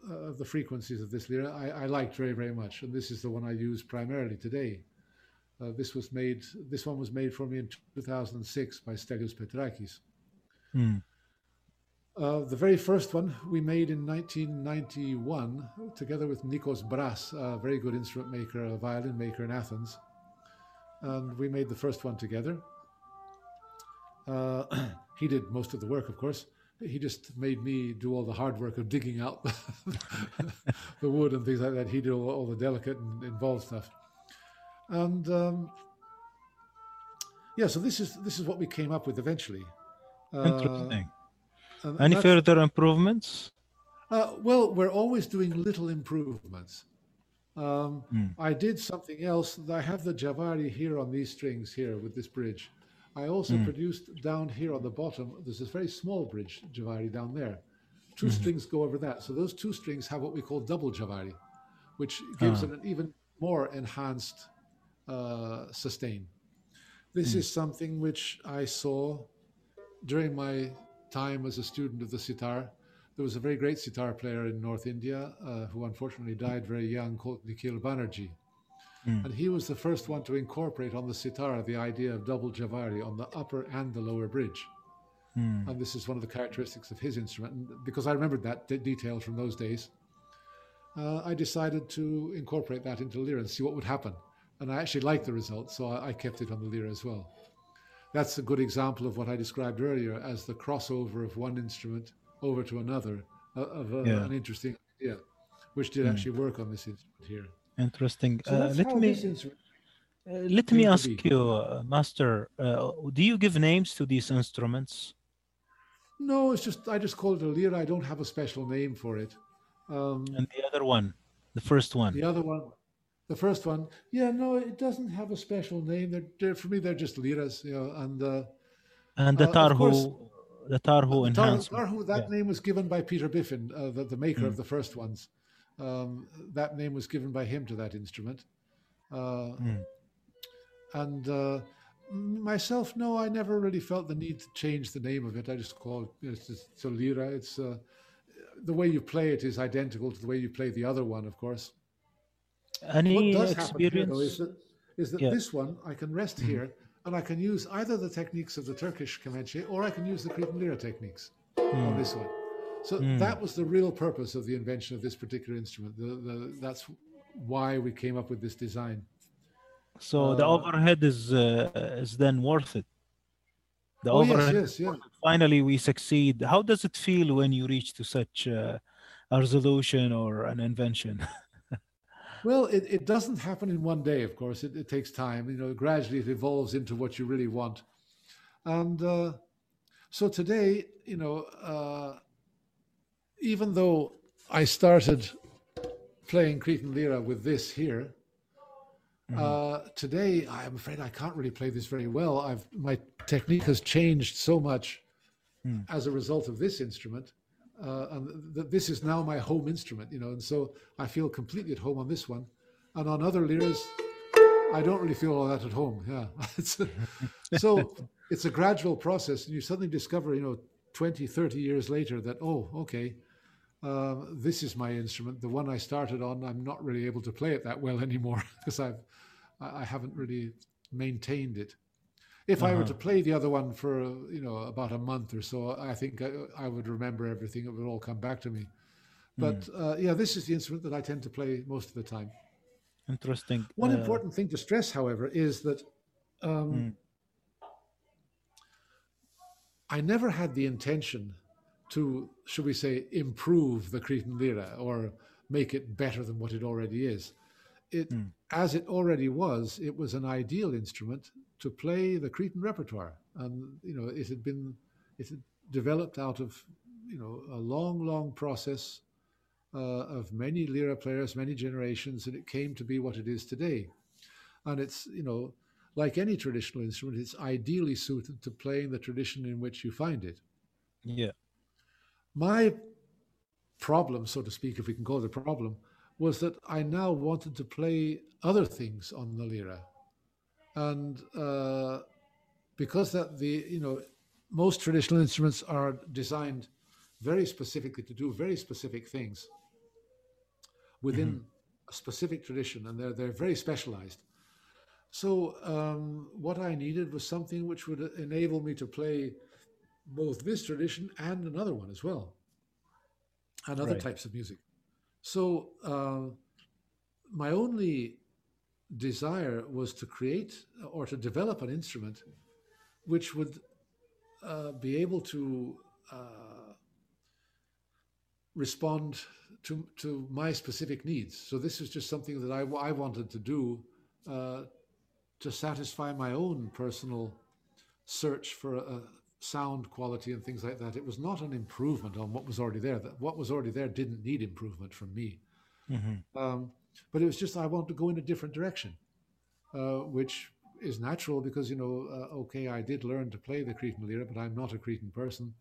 uh, of the frequencies of this lyra I, I liked very very much, and this is the one I use primarily today. Uh, this was made. This one was made for me in 2006 by Stelios Petrakis. Hmm. Uh, the very first one we made in 1991 together with Nikos Bras, a very good instrument maker, a violin maker in Athens. And we made the first one together. Uh, he did most of the work, of course. He just made me do all the hard work of digging out the wood and things like that. He did all, all the delicate and involved stuff. And um, yeah, so this is this is what we came up with eventually. Uh, Interesting. and Any further improvements? uh, well, we're always doing little improvements. Um, Hmm. I did something else. I have the Javari here on these strings here with this bridge. I also Hmm. produced down here on the bottom, there's this very small bridge Javari down there. 2 Hmm. strings go over that. So those two strings have what we call double Javari, which gives Ah. it an even more enhanced uh, sustain. This Hmm. is something which I saw during my time as a student of the sitar. There was a very great sitar player in North India uh, who unfortunately died very young called Nikhil Banerjee. Hmm. And he was the first one to incorporate on the sitar the idea of double javari on the upper and the lower bridge. Hmm. And this is one of the characteristics of his instrument. And because I remembered that de- detail from those days, uh, I decided to incorporate that into Lyra and see what would happen. And I actually liked the result, so I, I kept it on the Lyra as well. That's a good example of what I described earlier as the crossover of one instrument over to another uh, of a, Yeah. an interesting idea, which did Hmm. actually work on this instrument here. Interesting. So Uh, let me uh, let me ask be. you, uh, Master. Uh, do you give names to these instruments? No, it's just I just call it a lyra. I don't have a special name for it. Um, And the other one, the first one. the other one, the first one, yeah, no, it doesn't have a special name. They're, they're for me, they're just liras, you know. And uh, And the Uh, course, Tarhu, the Tarhu the Tar- enhancement. Tarhu, that Yeah. name was given by Peter Biffin, uh, the, the maker Mm. of the first ones. Um, that name was given by him to that instrument. Uh, Mm. And uh, myself, no, I never really felt the need to change the name of it. I just call it you know, it's just it's a lira. It's uh, the way you play it is identical to the way you play the other one, of course. What Any does happen here, experience? though, is that, is that Yeah. this one I can rest here and I can use either the techniques of the Turkish kemençe or I can use the Cretan lira techniques on Mm. this one. So Mm. that was the real purpose of the invention of this particular instrument. The, the, that's why we came up with this design. So the Uh, overhead is uh, is then worth it. The Oh, yes, overhead. yes, yeah. Finally, we succeed. How does it feel when you reach to such uh, a resolution or an invention? Well, it, it doesn't happen in one day, of course. It, it takes time. You know, gradually it evolves into what you really want. And uh, So today, you know, uh, even though I started playing Cretan Lira with this here, uh, today I'm afraid I can't really play this very well. I've my technique has changed so much as a result of this instrument, uh, and th- this is now my home instrument. You know, and so I feel completely at home on this one, and on other liras, I don't really feel all that at home. Yeah, it's so it's a gradual process, and you suddenly discover, you know, 20, 30 years later that oh, okay. Uh, this is my instrument. The one I started on, I'm not really able to play it that well anymore because I've I I haven't really maintained it. If I were to play the other one for you know about a month or so, I think I, I would remember everything. It would all come back to me. But uh, yeah, this is the instrument that I tend to play most of the time. Interesting. One Uh, important thing to stress, however, is that um, I never had the intention to, should we say, improve the Cretan lira or make it better than what it already is. It, as it already was, it was an ideal instrument to play the Cretan repertoire, and you know it had been, it had developed out of, you know, a long, long process uh, of many lira players, many generations, and it came to be what it is today. And it's, you know, like any traditional instrument, it's ideally suited to playing the tradition in which you find it. yeah. My problem, so to speak, if we can call it a problem, was that I now wanted to play other things on the lira, and uh, because that the you know most traditional instruments are designed very specifically to do very specific things within a specific tradition, and they're they're very specialized. So um, what I needed was something which would enable me to play both this tradition and another one as well, and other Right. types of music. So uh, my only desire was to create or to develop an instrument which would uh, be able to uh, respond to, to my specific needs. So this was just something that I, I wanted to do uh, to satisfy my own personal search for a, sound quality and things like that. It was not an improvement on what was already there. That what was already there didn't need improvement from me. Um, but it was just I wanted to go in a different direction, uh, which is natural because you know, uh, okay, I did learn to play the Cretan lira, but I'm not a Cretan person.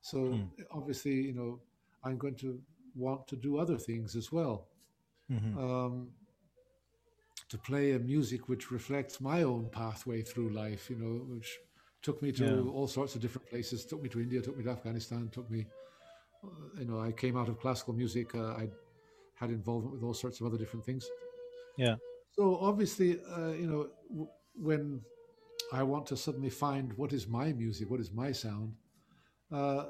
So obviously, you know, I'm going to want to do other things as well. Um, to play a music which reflects my own pathway through life, you know, which took me to Yeah. all sorts of different places. Took me to India, took me to Afghanistan, took me, uh, you know, I came out of classical music. Uh, I had involvement with all sorts of other different things. Yeah. So obviously, uh, you know, w- when I want to suddenly find what is my music, what is my sound, uh,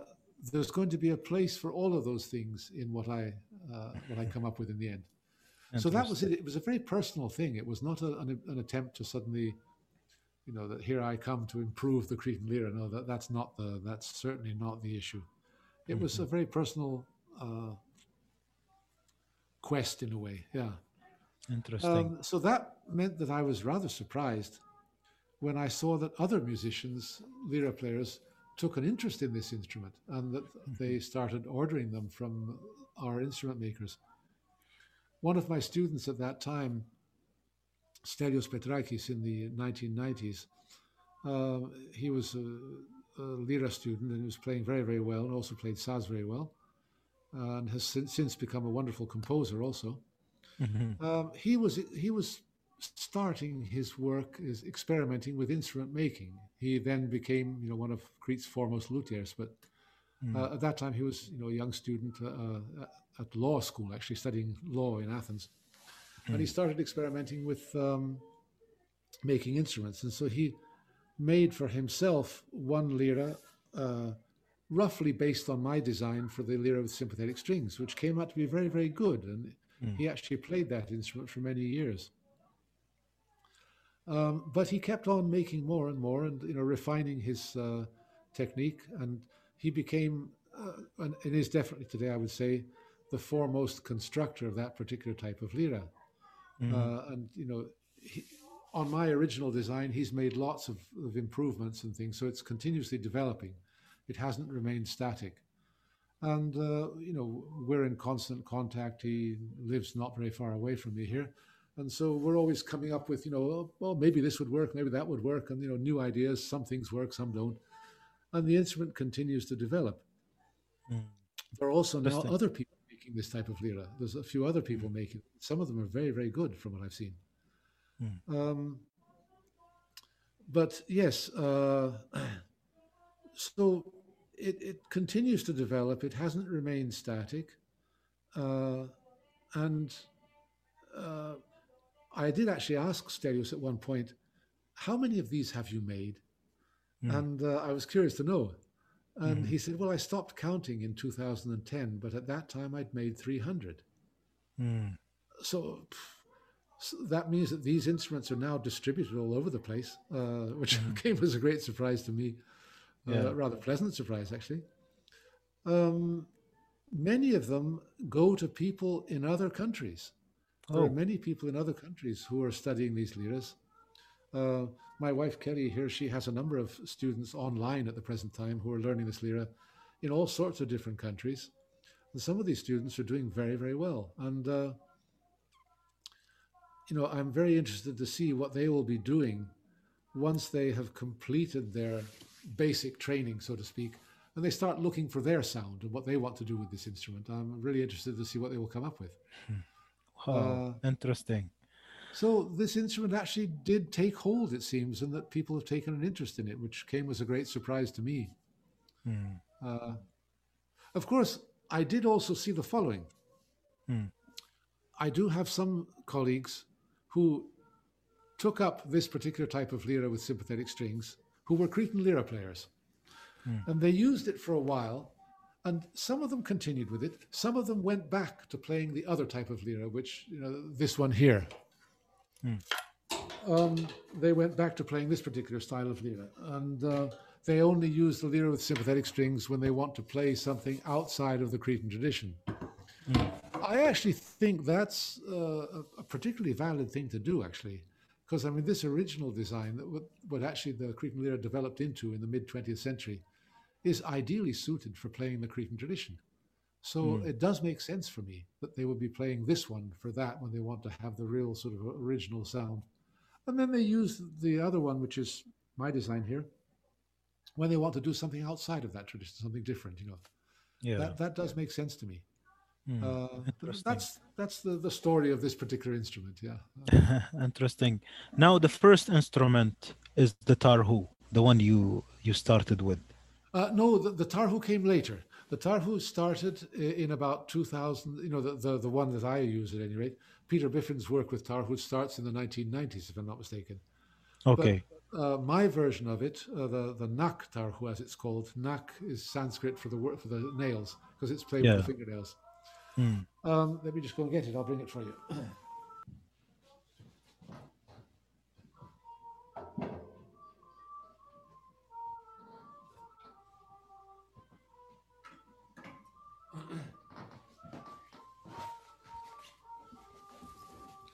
there's going to be a place for all of those things in what I uh, what I come up with in the end. So that was it. It was a very personal thing. It was not a, an, an attempt to suddenly, you know, that here I come to improve the Cretan lira. No, that that's not the that's certainly not the issue. It was a very personal uh, quest in a way. Yeah. Interesting. Um, so that meant that I was rather surprised when I saw that other musicians, lira players, took an interest in this instrument and that they started ordering them from our instrument makers. One of my students at that time, Stelios Petrakis, in the 1990s, uh, he was a, a lira student and he was playing very, very well and also played saz very well and has since, since become a wonderful composer also. Um, he was he was starting his work is experimenting with instrument making. He then became you know one of Crete's foremost luthiers, but uh, at that time he was you know a young student uh, uh, at law school, actually studying law in Athens, and he started experimenting with um, making instruments, and so he made for himself one lira. Uh, roughly based on my design for the lira with sympathetic strings, which came out to be very, very good. And he actually played that instrument for many years. Um, but he kept on making more and more, and you know, refining his uh, technique, and he became, uh, and, and is definitely today, I would say, the foremost constructor of that particular type of lira. Uh, and you know, he, on my original design, he's made lots of, of improvements and things, so it's continuously developing. It hasn't remained static. And, uh, you know, we're in constant contact. He lives not very far away from me here. And so we're always coming up with, you know, oh, well, maybe this would work, maybe that would work, and, you know, new ideas. Some things work, some don't. And the instrument continues to develop. Mm. There are also now other people making this type of lira. There's a few other people making. it. Some of them are very, very good from what I've seen. Mm. Um, but yes, uh, so it, it continues to develop. It hasn't remained static, uh, and uh, I did actually ask Stelios at one point, "How many of these have you made?" And uh, I was curious to know. And Mhm. he said, "Well, I stopped counting in 2010, but at that time I'd made 300." Mm. so, so that means that these instruments are now distributed all over the place, uh, which came as a great surprise to me, uh, Yeah. rather pleasant surprise actually. Um, many of them go to people in other countries. There Oh. are many people in other countries who are studying these liras. Uh, my wife Kelly here, she has a number of students online at the present time who are learning this lira in all sorts of different countries. And some of these students are doing very, very well. And, uh, you know, I'm very interested to see what they will be doing once they have completed their basic training, so to speak, and they start looking for their sound and what they want to do with this instrument. I'm really interested to see what they will come up with. Wow. Interesting. So this instrument actually did take hold, it seems, and that people have taken an interest in it, which came as a great surprise to me. Mm. Uh, of course, I did also see the following. Hmm. I do have some colleagues who took up this particular type of lira with sympathetic strings, who were Cretan lira players, and they used it for a while. And some of them continued with it. Some of them went back to playing the other type of lira, which you know, this one here. Um, they went back to playing this particular style of lira, and uh, they only use the lira with sympathetic strings when they want to play something outside of the Cretan tradition. I actually think that's uh, a, a particularly valid thing to do, actually, because I mean, this original design that what, what actually the Cretan lira developed into in the mid 20th century is ideally suited for playing the Cretan tradition. So hmm. it does make sense for me that they would be playing this one for that when they want to have the real sort of original sound. And then they use the other one, which is my design here, when they want to do something outside of that tradition, something different, you know. Yeah. That, that does make sense to me. Mm. Uh, that's that's the, the story of this particular instrument, yeah. Interesting. Now the first instrument is the tarhu, the one you you started with. Uh, no, the, the Tarhu came later. The Tarhu started in about 2000, you know, the, the, the one that I use at any rate. Peter Biffin's work with Tarhu starts in the 1990s, if I'm not mistaken. Okay. Uh, my version of it, uh, the, the Nak Tarhu, as it's called, Nak is Sanskrit for the word for the nails, because it's played Yeah. with the fingernails. Mm. Um, let me just go and get it. I'll bring it for you.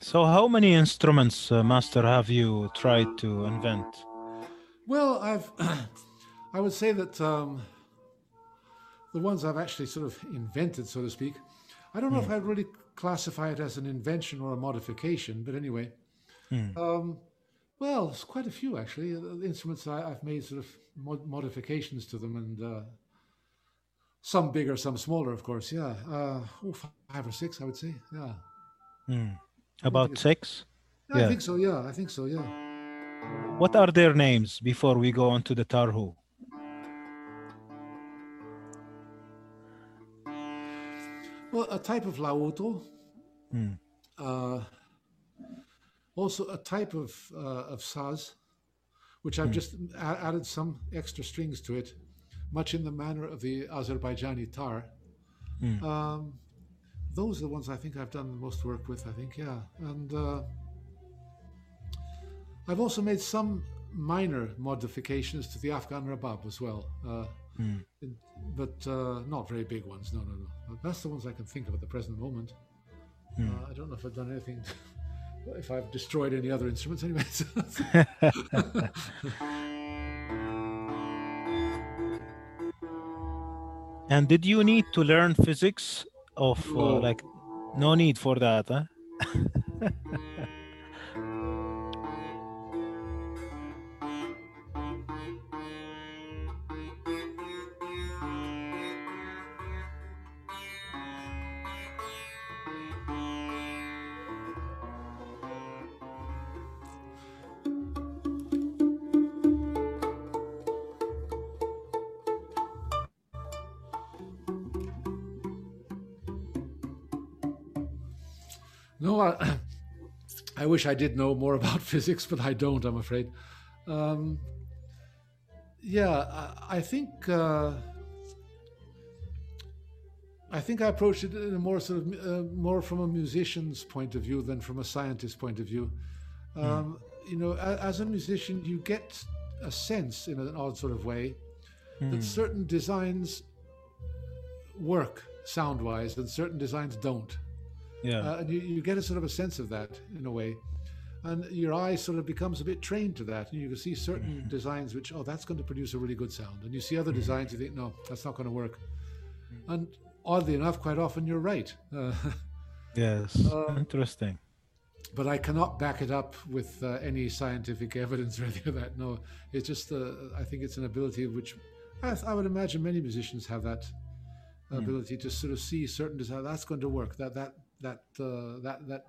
So how many instruments, uh, Master, have you tried to invent? Well, I've, I would say that um, the ones I've actually sort of invented, so to speak, I don't know if I'd really classify it as an invention or a modification, but anyway, Hmm. um, well, it's quite a few actually. Uh, The instruments I, I've made sort of mod- modifications to them, and uh, some bigger, some smaller, of course. Yeah, uh, oh, five or six, I would say. Yeah, Mm. About six? I Yeah. think so. Yeah, I think so. Yeah. What are their names before we go on to the tarhu? Well, a type of laouto. Hmm. Uh, also, a type of uh, of saz, which I've just a- added some extra strings to it, much in the manner of the Azerbaijani tar. Hmm. Um, those are the ones I think I've done the most work with. I think, yeah, and uh, I've also made some minor modifications to the Afghan rabab as well. Uh, Hmm. in- but uh, not very big ones. No, no, no. That's the ones I can think of at the present moment. Hmm. Uh, I don't know if I've done anything, if I've destroyed any other instruments. Anyway, And did you need to learn physics of uh, No. like no need for that, huh? wish I did know more about physics, but I don't, I'm afraid. Um, yeah, I, I think uh, I think I approached it in a more sort of uh, more from a musician's point of view than from a scientist's point of view. Um, You know, a, as a musician, you get a sense in an odd sort of way that certain designs work sound-wise and certain designs don't. Yeah. Uh, and you, you get a sort of a sense of that in a way. And your eye sort of becomes a bit trained to that. And you can see certain designs which, oh, that's going to produce a really good sound. And you see other designs, you think, no, that's not going to work. And oddly enough, quite often you're right. Uh, yes. uh, Interesting. but I cannot back it up with uh, any scientific evidence or anything of that. No, it's just, uh, I think it's an ability which I, I would imagine many musicians have that ability to sort of see certain design. That's going to work. That that that uh, that that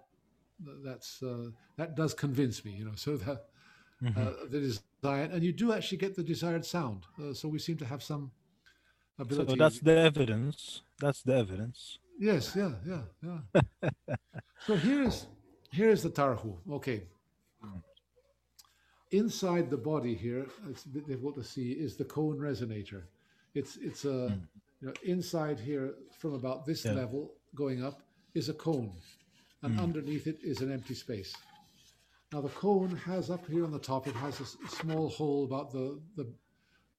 that's uh, that does convince me. You know, so that uh, the design, and you do actually get the desired sound. Uh, so we seem to have some ability. So that's the evidence. That's the evidence. Yes, yeah, yeah, yeah. so here's here's the tarhu. Okay. Inside the body here, it's a bit difficult to see, is the cone resonator. It's it's a you know inside here from about this Yeah. level going up is a cone, and underneath it is an empty space. Now the cone has up here on the top, it has a small hole about the the,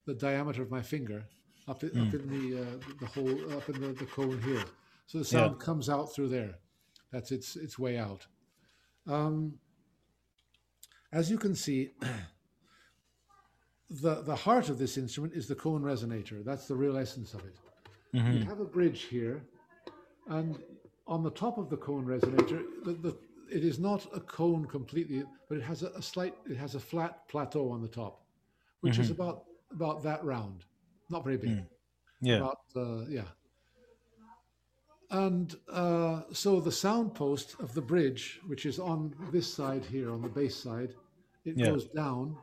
the diameter of my finger, up in, up in the uh, the hole up in the, the cone here. So the sound comes out through there. That's its its way out. Um, as you can see, the the heart of this instrument is the cone resonator. That's the real essence of it. You have a bridge here, and on the top of the cone resonator, the, the, it is not a cone completely, but it has a, a slight, it has a flat plateau on the top, which is about about that round, not very big Yeah. about uh, yeah and uh, so the sound post of the bridge which is on this side here on the base side it Yeah. goes down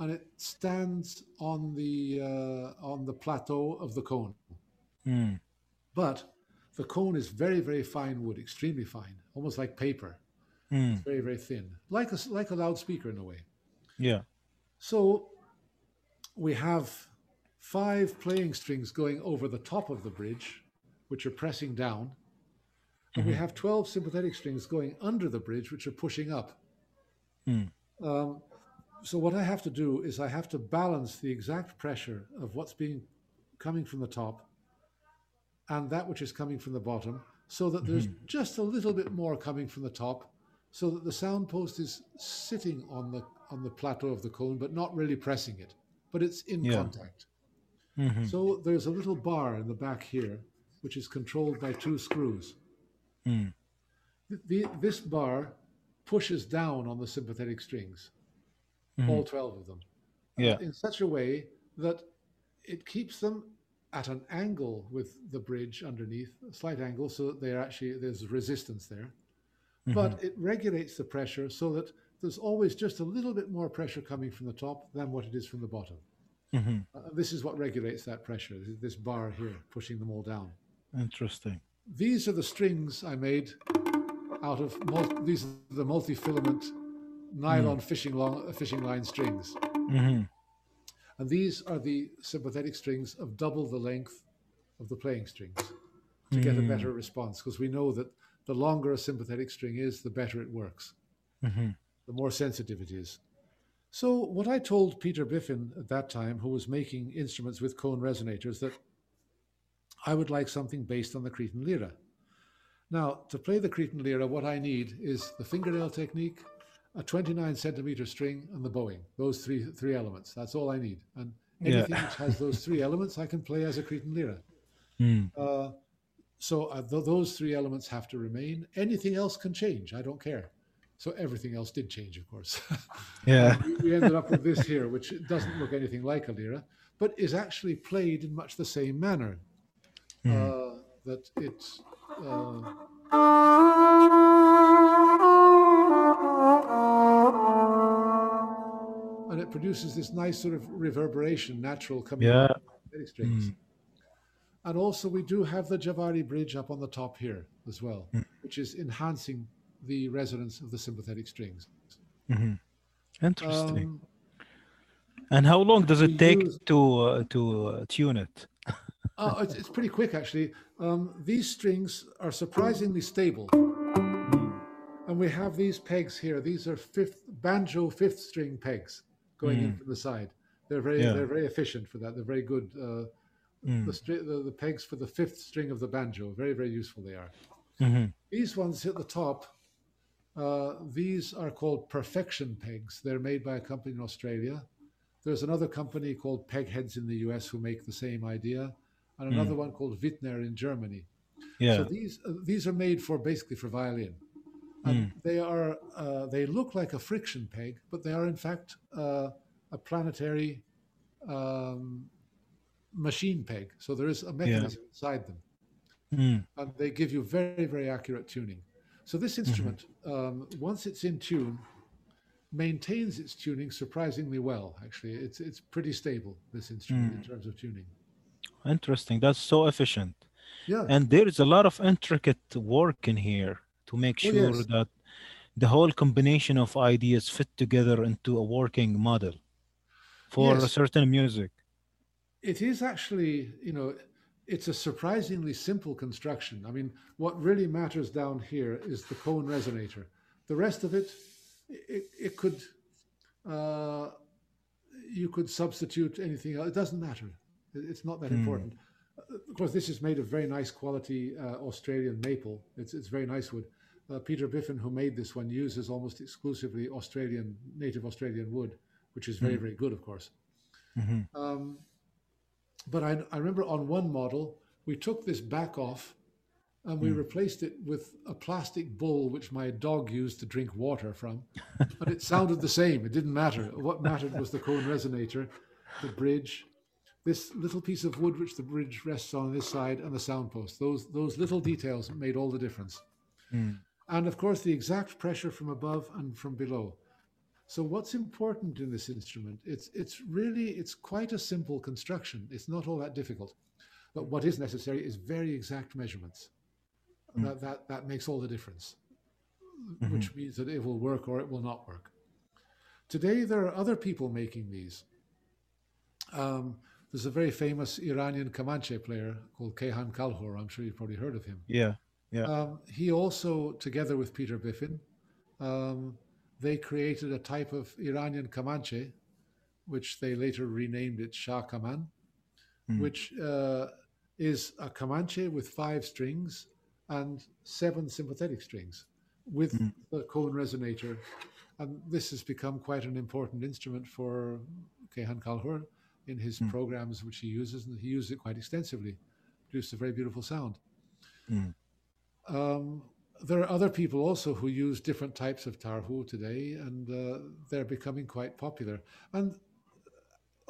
and it stands on the uh, on the plateau of the cone Mm. but the cone is very very fine wood extremely fine almost like paper Mm. very very thin like a, like a loudspeaker in a way Yeah. So we have five playing strings going over the top of the bridge, which are pressing down. And we have 12 sympathetic strings going under the bridge, which are pushing up. Mm. Um, so what I have to do is I have to balance the exact pressure of what's being coming from the top and that which is coming from the bottom, so that there's just a little bit more coming from the top, so that the sound post is sitting on the on the plateau of the cone, but not really pressing it, but it's in Yeah. contact. Mhm. So there's a little bar in the back here, which is controlled by two screws. Mm. Th- The, this bar pushes down on the sympathetic strings, all 12 of them, Yeah. in such a way that it keeps them at an angle with the bridge underneath, a slight angle, so that they're actually, there's resistance there. But it regulates the pressure so that there's always just a little bit more pressure coming from the top than what it is from the bottom. Mhm. Uh, this is what regulates that pressure, this bar here, pushing them all down. Interesting. These are the strings I made out of mul- these are the multi-filament nylon fishing long, fishing line strings, hmm and these are the sympathetic strings of double the length of the playing strings to get a better response. Because we know that the longer a sympathetic string is, the better it works, hmm the more sensitive it is. So what I told Peter Biffin at that time, who was making instruments with cone resonators, that I would like something based on the Cretan lira. Now, to play the Cretan lira, what I need is the fingernail technique, a 29 centimeter string, and the bowing. Those three three elements. That's all I need. And Yeah. anything which has those three elements, I can play as a Cretan lira. Mm. Uh, so uh, th- those three elements have to remain. Anything else can change. I don't care. So everything else did change, of course. Yeah. we, we ended up with this here, which doesn't look anything like a lira, but is actually played in much the same manner. Mm. Uh, that it's. And it produces this nice sort of reverberation, natural coming Yeah. out of the sympathetic strings. And also, we do have the Javari bridge up on the top here as well, which is enhancing the resonance of the sympathetic strings. Mhm. Interesting. Um, and how long does it take use- to uh, to uh, tune it? oh, it's, it's pretty quick actually. Um, these strings are surprisingly stable. And we have these pegs here. These are fifth banjo fifth string pegs going in from the side. They're very Yeah. they're very efficient for that. They're very good. Uh, the, stri- the the pegs for the fifth string of the banjo very very useful they are. Mhm. These ones at the top, uh, these are called perfection pegs. They're made by a company in Australia. There's another company called Pegheds in the US who make the same idea, and another one called Wittner in Germany. Yeah. So these uh, these are made for basically for violin. And they are uh, they look like a friction peg, but they are in fact uh, a planetary um, machine peg. So there is a mechanism inside them. Mm. and they give you very very accurate tuning. So this instrument um, once it's in tune maintains its tuning surprisingly well actually. It's it's pretty stable this instrument in terms of tuning. Interesting. That's so efficient. yeah. And there is a lot of intricate work in here to make Oh, sure yes. that the whole combination of ideas fit together into a working model for a certain music. it is actually you know it's a surprisingly simple construction. I mean what really matters down here is the cone resonator. The rest of it it, it could uh, you could substitute anything else. It doesn't matter. It's not that important. Uh, of course this is made of very nice quality uh, australian maple. It's, it's very nice wood uh, peter biffin who made this one uses almost exclusively australian native australian wood which is very very good of course um, but I, I remember on one model, we took this back off and we replaced it with a plastic bowl which my dog used to drink water from. and it sounded the same. It didn't matter. What mattered was the cone resonator, the bridge, this little piece of wood which the bridge rests on this side, and the soundpost. Those, those little details made all the difference. And of course, the exact pressure from above and from below. So what's important in this instrument? It's it's really it's quite a simple construction. It's not all that difficult. But what is necessary is very exact measurements. That, that that makes all the difference. Which means that it will work or it will not work. Today there are other people making these. Um, there's a very famous Iranian Kamanche player called Kayhan Kalhor. I'm sure you've probably heard of him. Yeah. Yeah. Um, he also, together with Peter Biffin, um, they created a type of Iranian Kamanche, which they later renamed it Shah Kaman, which uh, is a Kamanche with five strings and seven sympathetic strings with the cone resonator. And this has become quite an important instrument for Kayhan Kalhor in his programs, which he uses, and he uses it quite extensively. Produced a very beautiful sound. Um, there are other people also who use different types of tarhu today, and uh, they're becoming quite popular. And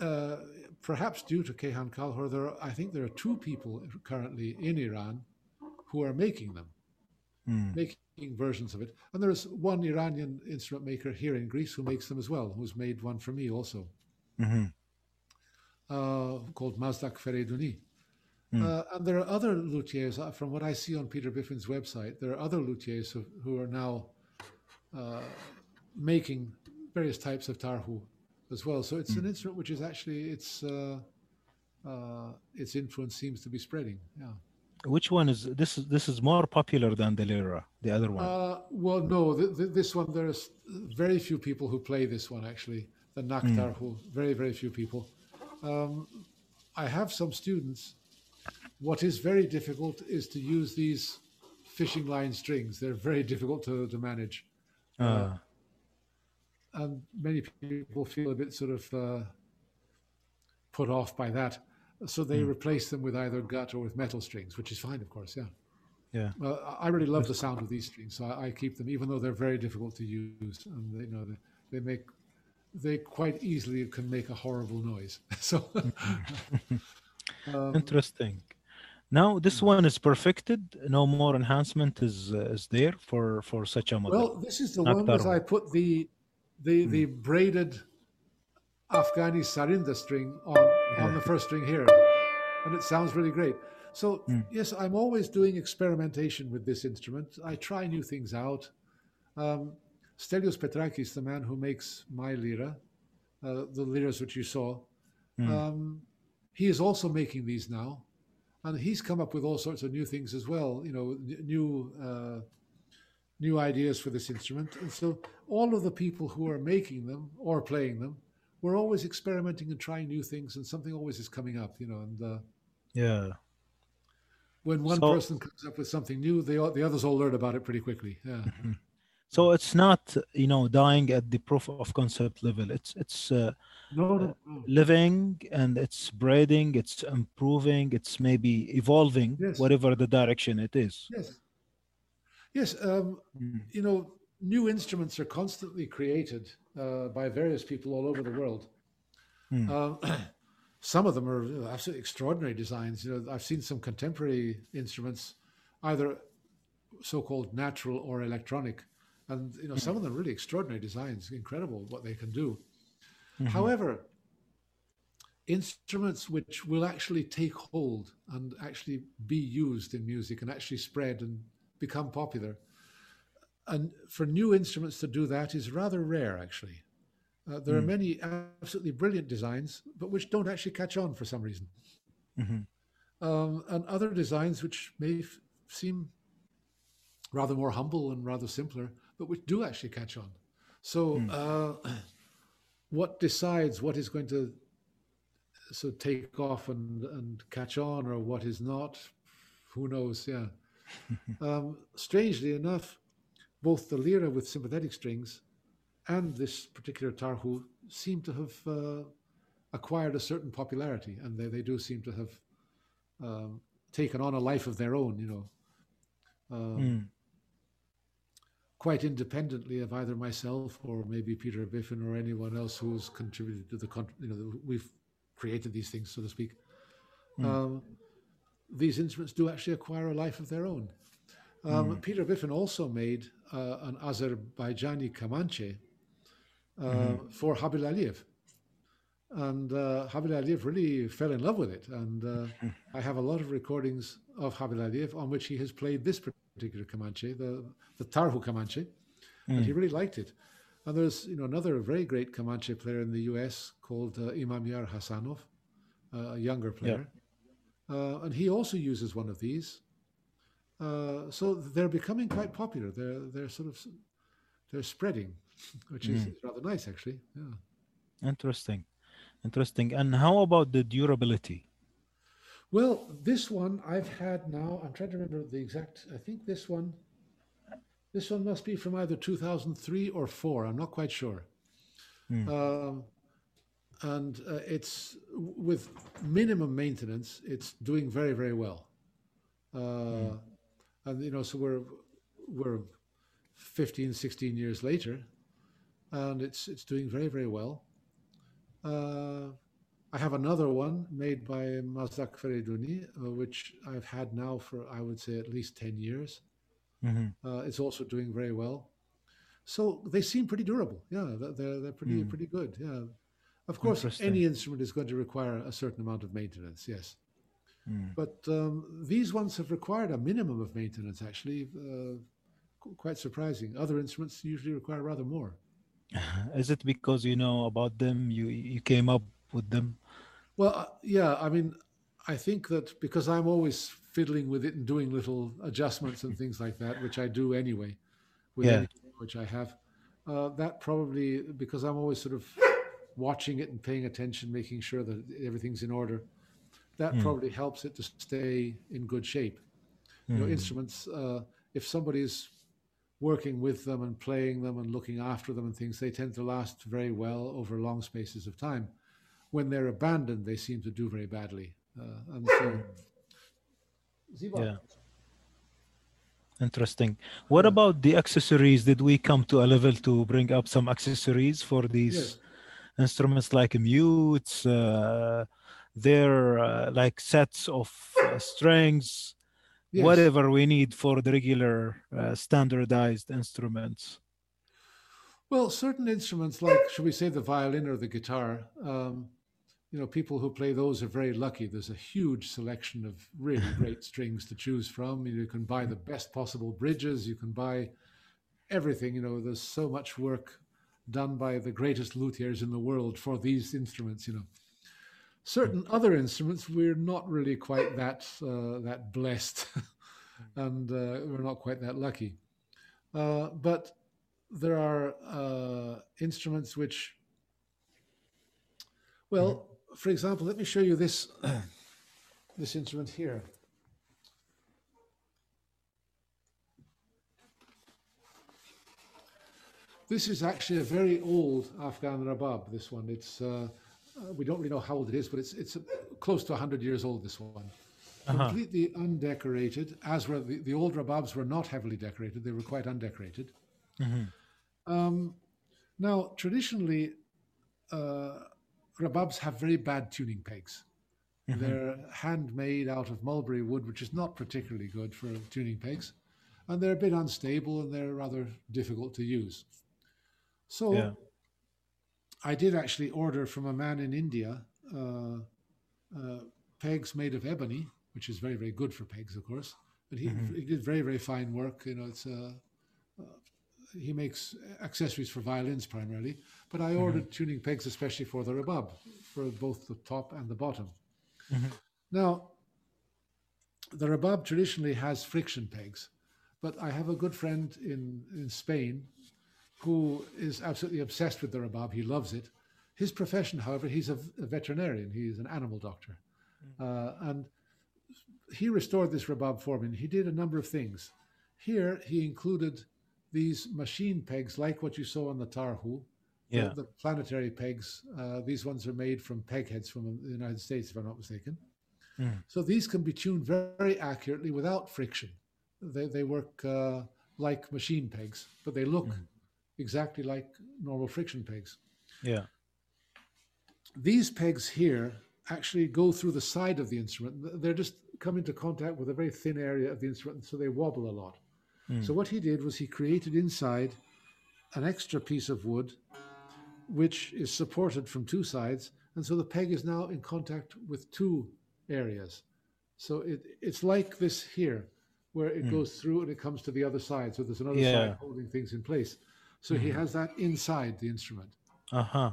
uh, perhaps due to Kayhan Kalhor, there are, I think there are two people currently in Iran who are making them, making versions of it. And there's one Iranian instrument maker here in Greece who makes them as well, who's made one for me also, Mhm. uh, called Mazdak Fereduni. Uh, and there are other luthiers, uh, from what I see on Peter Biffin's website, there are other luthiers who, who are now uh, making various types of tarhu as well. So it's an instrument which is actually, its, uh, uh, its influence seems to be spreading. Yeah. Which one is this? Is this is more popular than the lira, the other one? Uh, well, no, th- th- this one, there's very few people who play this one actually, the Naktarhu, very, very few people. Um, I have some students. What is very difficult is to use these fishing line strings. They're very difficult to, to manage. Ah, And many people feel a bit sort of uh, put off by that. So they replace them with either gut or with metal strings, which is fine, of course. Yeah. Yeah. Uh, I really love the sound of these strings, so I, I keep them, even though they're very difficult to use, and they, you know they, they make they quite easily can make a horrible noise. so um, Interesting. Now this one is perfected. No more enhancement is uh, is there for for such a model. well, this is the one that. I put the the the braided Afghani sarinda string on on the first string here, and it sounds really great. So yes, I'm always doing experimentation with this instrument. I try new things out. Um, Stelios Petrakis, the man who makes my lira, uh, the liras which you saw, um, he is also making these now, and he's come up with all sorts of new things as well. You know, n- new uh, new ideas for this instrument, and so all of the people who are making them or playing them, we're always experimenting and trying new things, and something always is coming up. You know, and uh, yeah. when one So- person comes up with something new, they all, the others all learn about it pretty quickly. Yeah. So it's not you know dying at the proof of concept level. It's it's uh, No, no, no. living and it's spreading. It's improving. It's maybe evolving, Yes. whatever the direction it is. Yes. Yes. Um, You know, new instruments are constantly created uh, by various people all over the world. Hmm. Um, some of them are absolutely extraordinary designs. You know, I've seen some contemporary instruments, either so-called natural or electronic, and you know, some of them really extraordinary designs. Incredible what they can do. However, instruments which will actually take hold and actually be used in music and actually spread and become popular. And for new instruments to do that is rather rare, actually. Uh, there are many absolutely brilliant designs, but which don't actually catch on for some reason. Um, and other designs which may f- seem rather more humble and rather simpler, but which do actually catch on. So, uh, what decides what is going to so take off and, and catch on or what is not? Who knows? Yeah. Um, strangely enough both the lira with sympathetic strings and this particular tarhu seem to have uh, acquired a certain popularity and they, they do seem to have um, taken on a life of their own you know. Um, Hmm. Quite independently of either myself or maybe Peter Biffin or anyone else who's contributed to the you know the- we've created these things so to speak. Um, these instruments do actually acquire a life of their own. Um, Peter Biffin also made uh, an Azerbaijani Kamanche uh, for Habil Aliyev. And uh, Habil Aliyev really fell in love with it. And uh, I have a lot of recordings of Habil Aliyev on which he has played this particular Kamanche, the, the Tarhu Kamanche, and he really liked it. And there's you know another very great Kamanche player in the U.S. called uh, Imamyar Hasanov, uh, a younger player, uh, and he also uses one of these. Uh, so they're becoming quite popular. They're they're sort of they're spreading, which is rather nice actually. Yeah. Interesting, interesting. And how about the durability? Well, this one I've had now. I'm trying to remember the exact. I think this one. This one must be from either 2003 or four. I'm not quite sure. Um, and uh, it's with minimum maintenance. It's doing very very well. Uh, And you know, so we're we're 15, 16 years later, and it's it's doing very very well. Uh, I have another one made by Mazdak Feriduni, uh, which I've had now for, I would say, at least 10 years. Mhm. Uh, it's also doing very well. So they seem pretty durable. Yeah, they're, they're, pretty, pretty good. Yeah. Of course, any instrument is going to require a certain amount of maintenance, yes. But um, these ones have required a minimum of maintenance, actually. Uh, quite surprising. Other instruments usually require rather more. Is it because you know about them? You you came up with them? Well, uh, yeah, I mean, I think that because I'm always fiddling with it and doing little adjustments and things like that, which I do anyway, with Yeah. which I have, uh, that probably because I'm always sort of watching it and paying attention, making sure that everything's in order. That probably helps it to stay in good shape. You know, instruments. Uh, if somebody's working with them and playing them and looking after them and things, they tend to last very well over long spaces of time. When they're abandoned, they seem to do very badly. Uh, and so. Yeah. Interesting. What Yeah. about the accessories? Did we come to a level to bring up some accessories for these Yes. instruments like mutes? Uh, they're uh, like sets of uh, strings, Yes. whatever we need for the regular uh, standardized instruments. Well, certain instruments, like should we say the violin or the guitar, um, you know, people who play those are very lucky. There's a huge selection of really great strings to choose from. You can buy the best possible bridges. You can buy everything. You know, there's so much work done by the greatest luthiers in the world for these instruments. You know, certain other instruments we're not really quite that uh, that blessed, and uh, we're not quite that lucky. Uh, but there are uh, instruments which, well, for example, let me show you this this instrument here. This is actually a very old Afghan rabab. This one, it's uh, uh, we don't really know how old it is, but it's it's close to hundred years old. This one, Uh-huh. completely undecorated. As were the, the old rababs were not heavily decorated; they were quite undecorated. Mhm. Um, now, traditionally, uh, rababs have very bad tuning pegs. Mhm. They're handmade out of mulberry wood, which is not particularly good for tuning pegs, and they're a bit unstable and they're rather difficult to use. So, Yeah. I did actually order from a man in India uh, uh, pegs made of ebony, which is very, very good for pegs, of course. But he, Mhm. he did very, very fine work. You know, it's uh, uh, he makes accessories for violins primarily. But I ordered tuning pegs especially for the rabab, for both the top and the bottom. Mhm. Now, the rabab traditionally has friction pegs, but I have a good friend in, in Spain who is absolutely obsessed with the rabab. He loves it. His profession, however, he's a, a veterinarian. He's an animal doctor, uh, and he restored this rabab for me. And he did a number of things. Here, he included these machine pegs, like what you saw on the Tarhu, the- Yeah. the, planetary pegs. Uh, these ones are made from Pegheds from the United States, if I'm not mistaken. Mm. So these can be tuned very, very accurately without friction. They, they work uh, like machine pegs, but they look exactly like normal friction pegs. Yeah. These pegs here actually go through the side of the instrument. They're just come into contact with a very thin area of the instrument, so they wobble a lot. So mm. what he did was he created inside an extra piece of wood, which is supported from two sides, and so the peg is now in contact with two areas. So it, it's like this here, where it mm. goes through and it comes to the other side. So there's another Yeah. side holding things in place. So he mm-hmm. has that inside the instrument. Uh huh.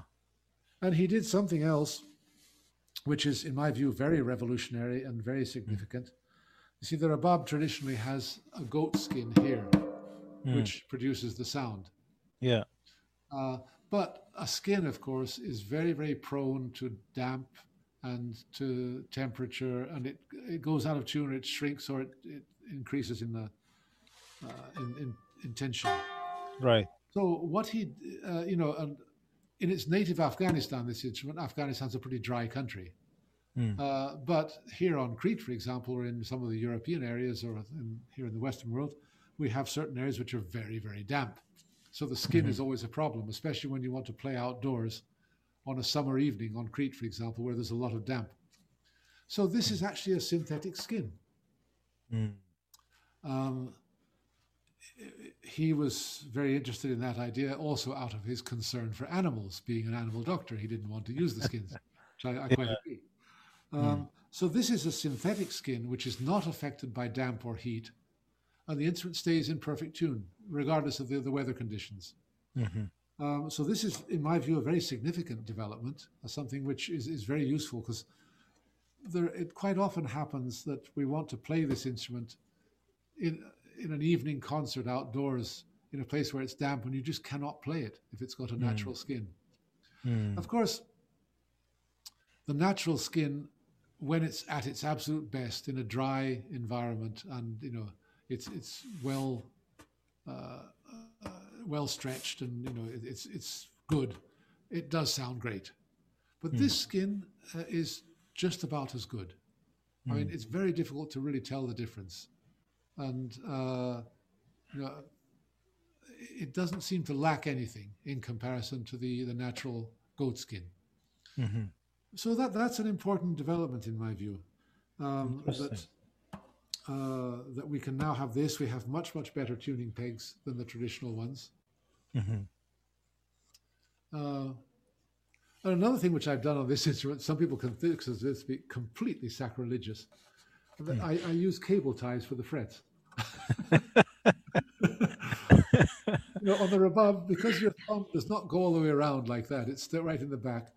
And he did something else, which is, in my view, very revolutionary and very significant. You see, the rabab traditionally has a goat skin here, which produces the sound. Yeah. Uh, but a skin, of course, is very, very prone to damp and to temperature, and it it goes out of tune, or it shrinks, or it, it increases in the uh, in, in, in tension. Right. So what he, uh, you know, and in its native Afghanistan, this instrument, Afghanistan's a pretty dry country. Mm. Uh, but here on Crete, for example, or in some of the European areas, or in, here in the Western world, we have certain areas which are very, very damp. So the skin is always a problem, especially when you want to play outdoors on a summer evening on Crete, for example, where there's a lot of damp. So this is actually a synthetic skin. Mm. Um, he was very interested in that idea also out of his concern for animals. Being an animal doctor, he didn't want to use the skins, which I, I quite agree. Um, So this is a synthetic skin which is not affected by damp or heat, and the instrument stays in perfect tune regardless of the, the weather conditions. Mhm. Um, so this is, in my view, a very significant development, uh, something which is, is very useful because there it quite often happens that we want to play this instrument in in an evening concert outdoors in a place where it's damp and you just cannot play it if it's got a natural skin. Mm. Of course, the natural skin, when it's at its absolute best in a dry environment and you know it's it's well uh, uh, well stretched and you know it, it's it's good, it does sound great. But this skin uh, is just about as good. I mean, it's very difficult to really tell the difference, and uh, you know, it doesn't seem to lack anything in comparison to the the natural goat skin. Mhm. So that that's an important development in my view. Um, that uh, that we can now have this. We have much much better tuning pegs than the traditional ones. Mhm. Uh, and another thing which I've done on this instrument, some people can think this to be completely sacrilegious. that I, I use cable ties for the frets. you know, on the rebab, because your thumb does not go all the way around like that, it's still right in the back.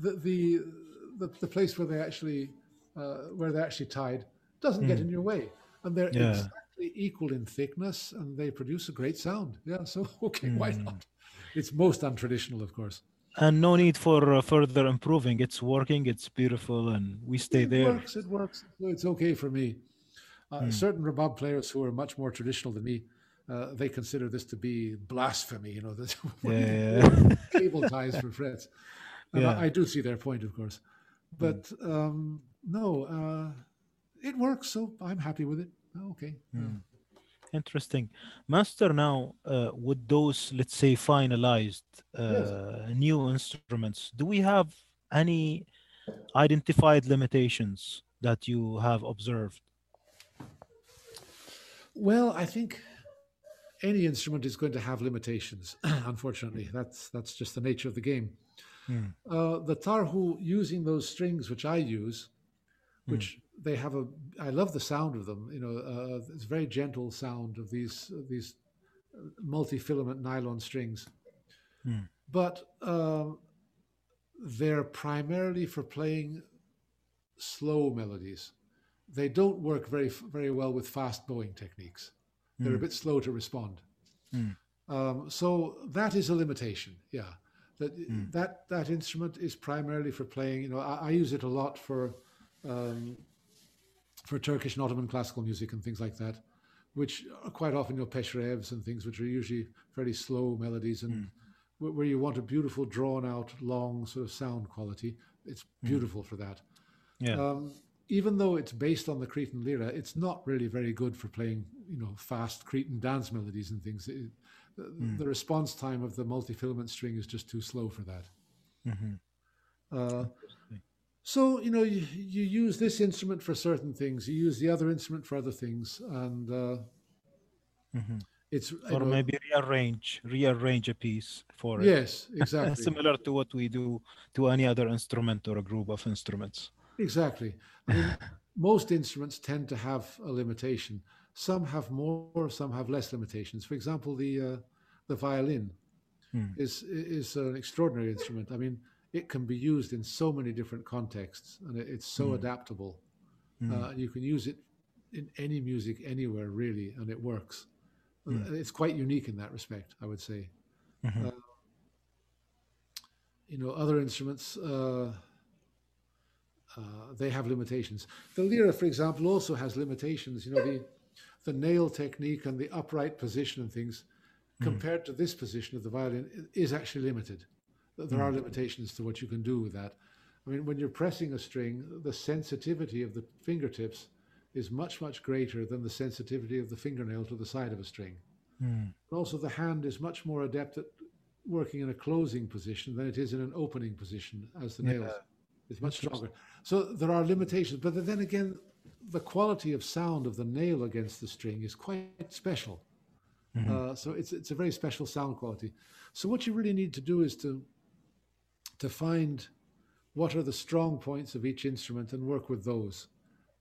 The the the, the place where they actually uh, where they're actually tied doesn't get in your way, and they're Yeah. exactly equal in thickness, and they produce a great sound. Yeah, so okay, why Hmm. not? It's most untraditional, of course. And no need for uh, further improving. It's working. It's beautiful, and we stay it there. It works. It works. So It's okay for me. Uh, Hmm. Certain rebab players who are much more traditional than me, uh, they consider this to be blasphemy. You know, that Yeah. cable ties for frets. And Yeah. I, I do see their point, of course, but um, no, uh, it works. So I'm happy with it. Oh, Okay. Hmm. Interesting. Master, now uh, with those, let's say, finalized uh, new instruments, do we have any identified limitations that you have observed? Well, I think any instrument is going to have limitations. unfortunately, that's that's just the nature of the game. Hmm. Uh, the tarhu using those strings which I use, which they have a, I love the sound of them. You know, uh, it's a very gentle sound of these these multi-filament nylon strings, Hmm. but um, they're primarily for playing slow melodies. They don't work very very well with fast bowing techniques. They're a bit slow to respond. Hmm. Um, so that is a limitation. Yeah, that that that instrument is primarily for playing. You know, I, I use it a lot for um, for Turkish and Ottoman classical music and things like that, which are quite often your peshrevs and things which are usually fairly slow melodies and where, where you want a beautiful, drawn out, long sort of sound quality. It's beautiful for that. Yeah. Um, even though it's based on the Cretan lira, it's not really very good for playing, you know, fast Cretan dance melodies and things. It, the, the response time of the multi-filament string is just too slow for that. Mhm. Uh, so you know, you, you use this instrument for certain things, you use the other instrument for other things, and uh, Mhm. it's Or know, maybe rearrange, rearrange a piece for it. yes, exactly, Similar to what we do to any other instrument or a group of instruments. exactly. I mean, most instruments tend to have a limitation. Some have more, some have less limitations. For example, the uh, the violin Hmm. is is an extraordinary instrument. I mean, it can be used in so many different contexts, and it, it's so adaptable. Uh, you can use it in any music anywhere, really, and it works. Uh, It's quite unique in that respect, I would say. Mhm. Uh, you know, other instruments. Uh, uh, they have limitations. The lira, for example, also has limitations. You know, the the nail technique and the upright position and things, compared to this position of the violin, is actually limited. Th- There are limitations to what you can do with that. I mean, when you're pressing a string, the sensitivity of the fingertips is much, much greater than the sensitivity of the fingernail to the side of a string. Hmm. And also, the hand is much more adept at working in a closing position than it is in an opening position as the nails. It's much stronger. So there are limitations. But then again, the quality of sound of the nail against the string is quite special. Uh, so it's it's a very special sound quality. So what you really need to do is to to find what are the strong points of each instrument and work with those.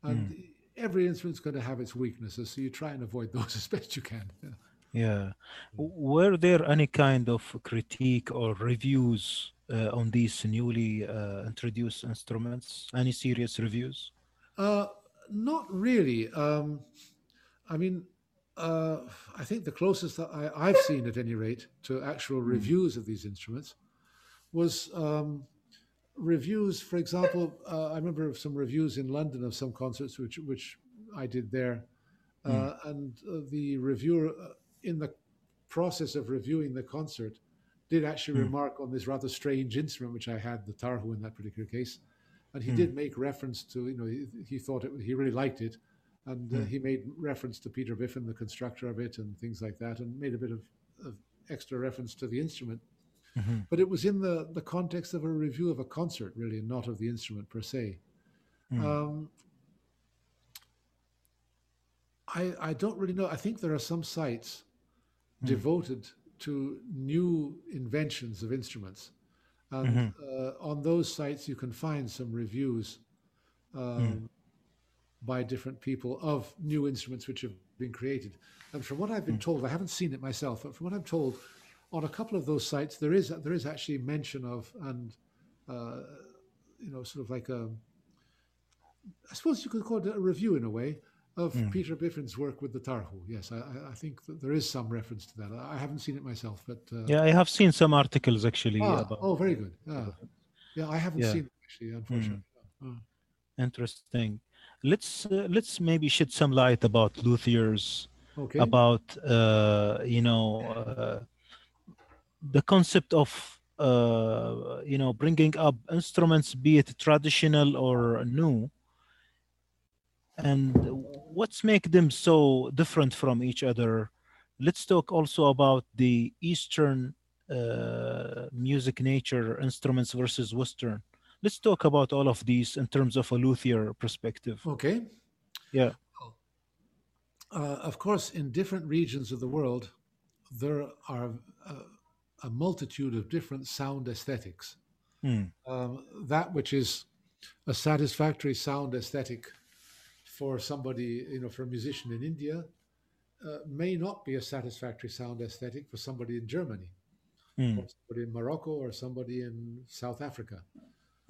And every instrument's going to have its weaknesses, so you try and avoid those as best you can. Yeah. Yeah. Were there any kind of critique or reviews uh, on these newly uh, introduced instruments? Any serious reviews? Not really. Um, I mean, uh, I think the closest that I, I've seen, at any rate, to actual reviews of these instruments was um, reviews. For example, uh, I remember of some reviews in London of some concerts which which I did there, uh, and uh, the reviewer, uh, in the process of reviewing the concert, did actually remark on this rather strange instrument which I had, the tarhu in that particular case, and he Hmm. did make reference to you know he, he thought it he really liked it, and uh, Hmm. he made reference to Peter Biffin, the constructor of it, and things like that, and made a bit of, of extra reference to the instrument. Mhm. But it was in the the context of a review of a concert, really, and not of the instrument per se. Mm. Um, I I don't really know. I think there are some sites Mm. devoted to new inventions of instruments, and Mhm. uh, on those sites you can find some reviews um, by different people of new instruments which have been created. And from what I've been told, I haven't seen it myself, but from what I'm told, on a couple of those sites there is there is actually mention of and uh, you know sort of like a I suppose you could call it a review in a way of Mm. Peter Biffin's work with the Tarhu. Yes, I, I- think that there is some reference to that. I haven't seen it myself, but uh, Yeah, I have seen some articles actually ah, about. oh, very good. Yeah, yeah, I haven't Yeah. seen it actually, unfortunately. Uh, Interesting. Let's uh, let's maybe shed some light about luthiers, okay. about uh, you know uh, the concept of uh, you know bringing up instruments, be it traditional or new, and what's make them so different from each other. Let's talk also about the Eastern uh, music nature instruments versus Western. Let's talk about all of these in terms of a luthier perspective. Okay. Yeah. Uh, of course, in different regions of the world, there are a, a multitude of different sound aesthetics. Hmm. Um, that which is a satisfactory sound aesthetic for somebody, you know, for a musician in India, uh, may not be a satisfactory sound aesthetic for somebody in Germany, Hmm. or somebody in Morocco, or somebody in South Africa.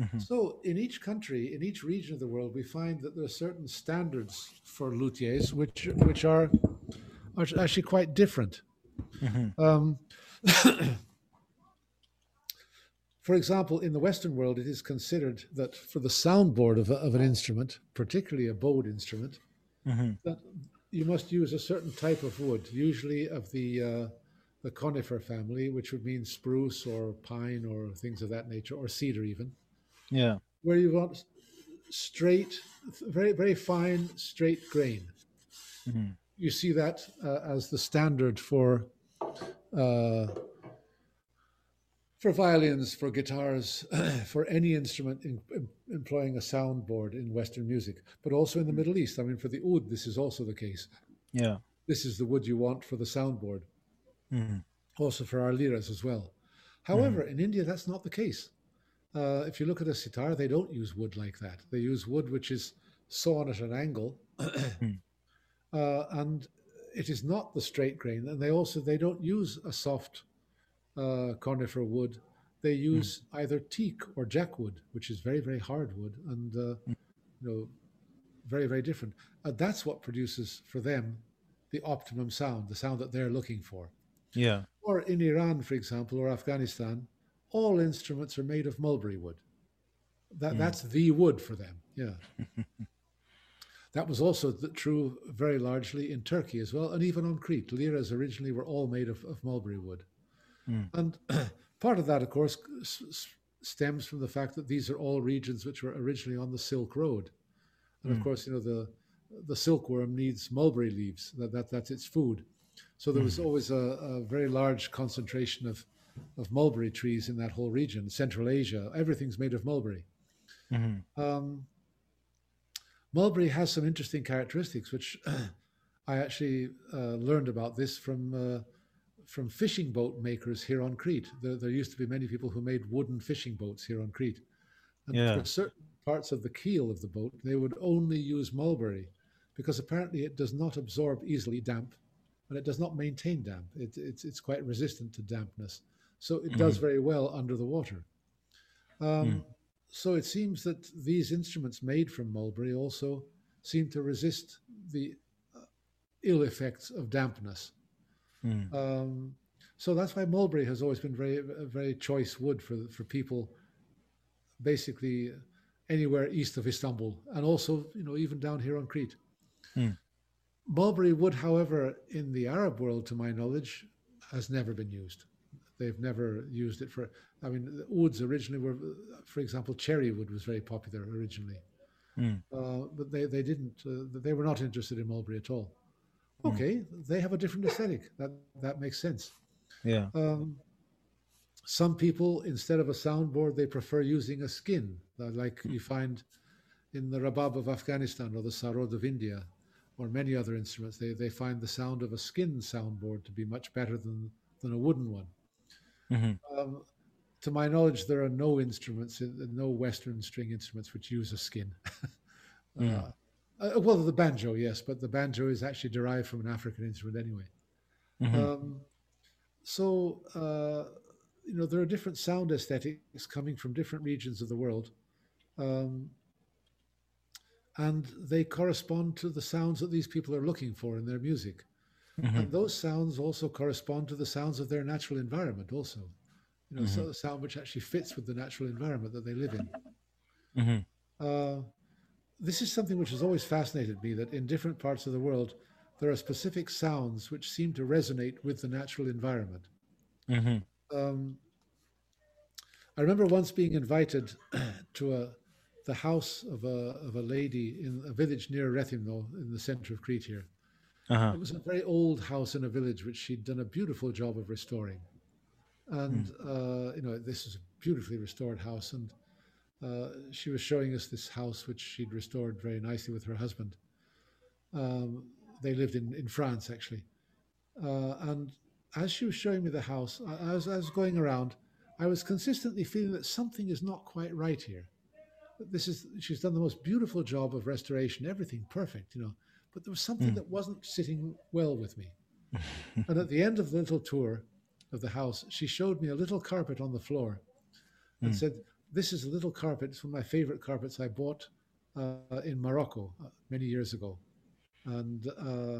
Mhm. So, in each country, in each region of the world, we find that there are certain standards for luthiers, which which are are actually quite different. Mhm. Um, for example, in the Western world, it is considered that for the soundboard of, a, of an instrument, particularly a bowed instrument, Mhm. that you must use a certain type of wood, usually of the uh, the conifer family, which would mean spruce or pine or things of that nature, or cedar even Yeah. where you want straight, very very fine straight grain. Mhm. You see that uh, as the standard for uh, for violins, for guitars, for any instrument in, em- employing a soundboard in Western music, but also in the Middle East. I mean, for the oud, this is also the case. Yeah. This is the wood you want for the soundboard, Mhm. also for our liras as well. However, in India, that's not the case. Uh, if you look at a sitar, they don't use wood like that. They use wood which is sawn at an angle, uh, and it is not the straight grain. And they also they don't use a soft uh, conifer wood. They use either teak or jackwood, which is very very hard wood and uh, you know very very different. And that's what produces for them the optimum sound, the sound that they're looking for. Yeah. Or in Iran, for example, or Afghanistan, all instruments are made of mulberry wood. That, That's the wood for them. Yeah. that was also the, true very largely in Turkey as well, and even on Crete. Liras originally were all made of, of mulberry wood. Mm. And part of that, of course, s- stems from the fact that these are all regions which were originally on the Silk Road. And of Mm. course, you know, the, the silkworm needs mulberry leaves, that, that, that's its food. So there was always a, a very large concentration of, of mulberry trees in that whole region. Central Asia, everything's made of mulberry. Mhm. Um, mulberry has some interesting characteristics, which I actually uh, learned about this from uh, from fishing boat makers here on Crete. There, there used to be many people who made wooden fishing boats here on Crete, and Yeah. for certain parts of the keel of the boat, they would only use mulberry because apparently it does not absorb easily damp, and it does not maintain damp. It, it's it's quite resistant to dampness, so it does very well under the water. Um, So it seems that these instruments made from mulberry also seem to resist the uh, ill effects of dampness. Mm. Um, so that's why mulberry has always been very, a very choice wood for for people, basically anywhere east of Istanbul, and also you know even down here on Crete. Hmm. Mulberry wood, however, in the Arab world, to my knowledge, has never been used. they've never used it for. I mean, the woods originally were, for example, cherry wood was very popular originally, Mm. uh, but they they didn't. Uh, they were not interested in mulberry at all. Mm. Okay, they have a different aesthetic. That that makes sense. Yeah. Um, some people, instead of a soundboard, they prefer using a skin, uh, like you find in the rabab of Afghanistan or the sarod of India, or many other instruments. They they find the sound of a skin soundboard to be much better than than a wooden one. Mhm. Um, to my knowledge, there are no instruments, uh, no Western string instruments which use a skin. Mm. Uh, well, the banjo, yes, but the banjo is actually derived from an African instrument anyway. Mhm. Um, so, uh, you know, there are different sound aesthetics coming from different regions of the world. Um, and they correspond to the sounds that these people are looking for in their music. Mhm. And those sounds also correspond to the sounds of their natural environment, also. You know, so a sound which actually fits with the natural environment that they live in. Mhm. Uh, this is something which has always fascinated me that in different parts of the world, there are specific sounds which seem to resonate with the natural environment. Mhm. Um, I remember once being invited to a, the house of a, of a lady in a village near Rethymno in the center of Crete here. Uh-huh. It was a very old house in a village which she'd done a beautiful job of restoring. And, uh, you know, this is a beautifully restored house. And uh, she was showing us this house which she'd restored very nicely with her husband. Um, they lived in, in France, actually. Uh, and as she was showing me the house, I- as I was going around, I was consistently feeling that something is not quite right here. This is she's done the most beautiful job of restoration, everything perfect, you know. But there was something Mm. that wasn't sitting well with me. and at the end of the little tour of the house, she showed me a little carpet on the floor and Mm. said, "This is a little carpet. It's one of my favorite carpets I bought uh, in Morocco uh, many years ago, and uh,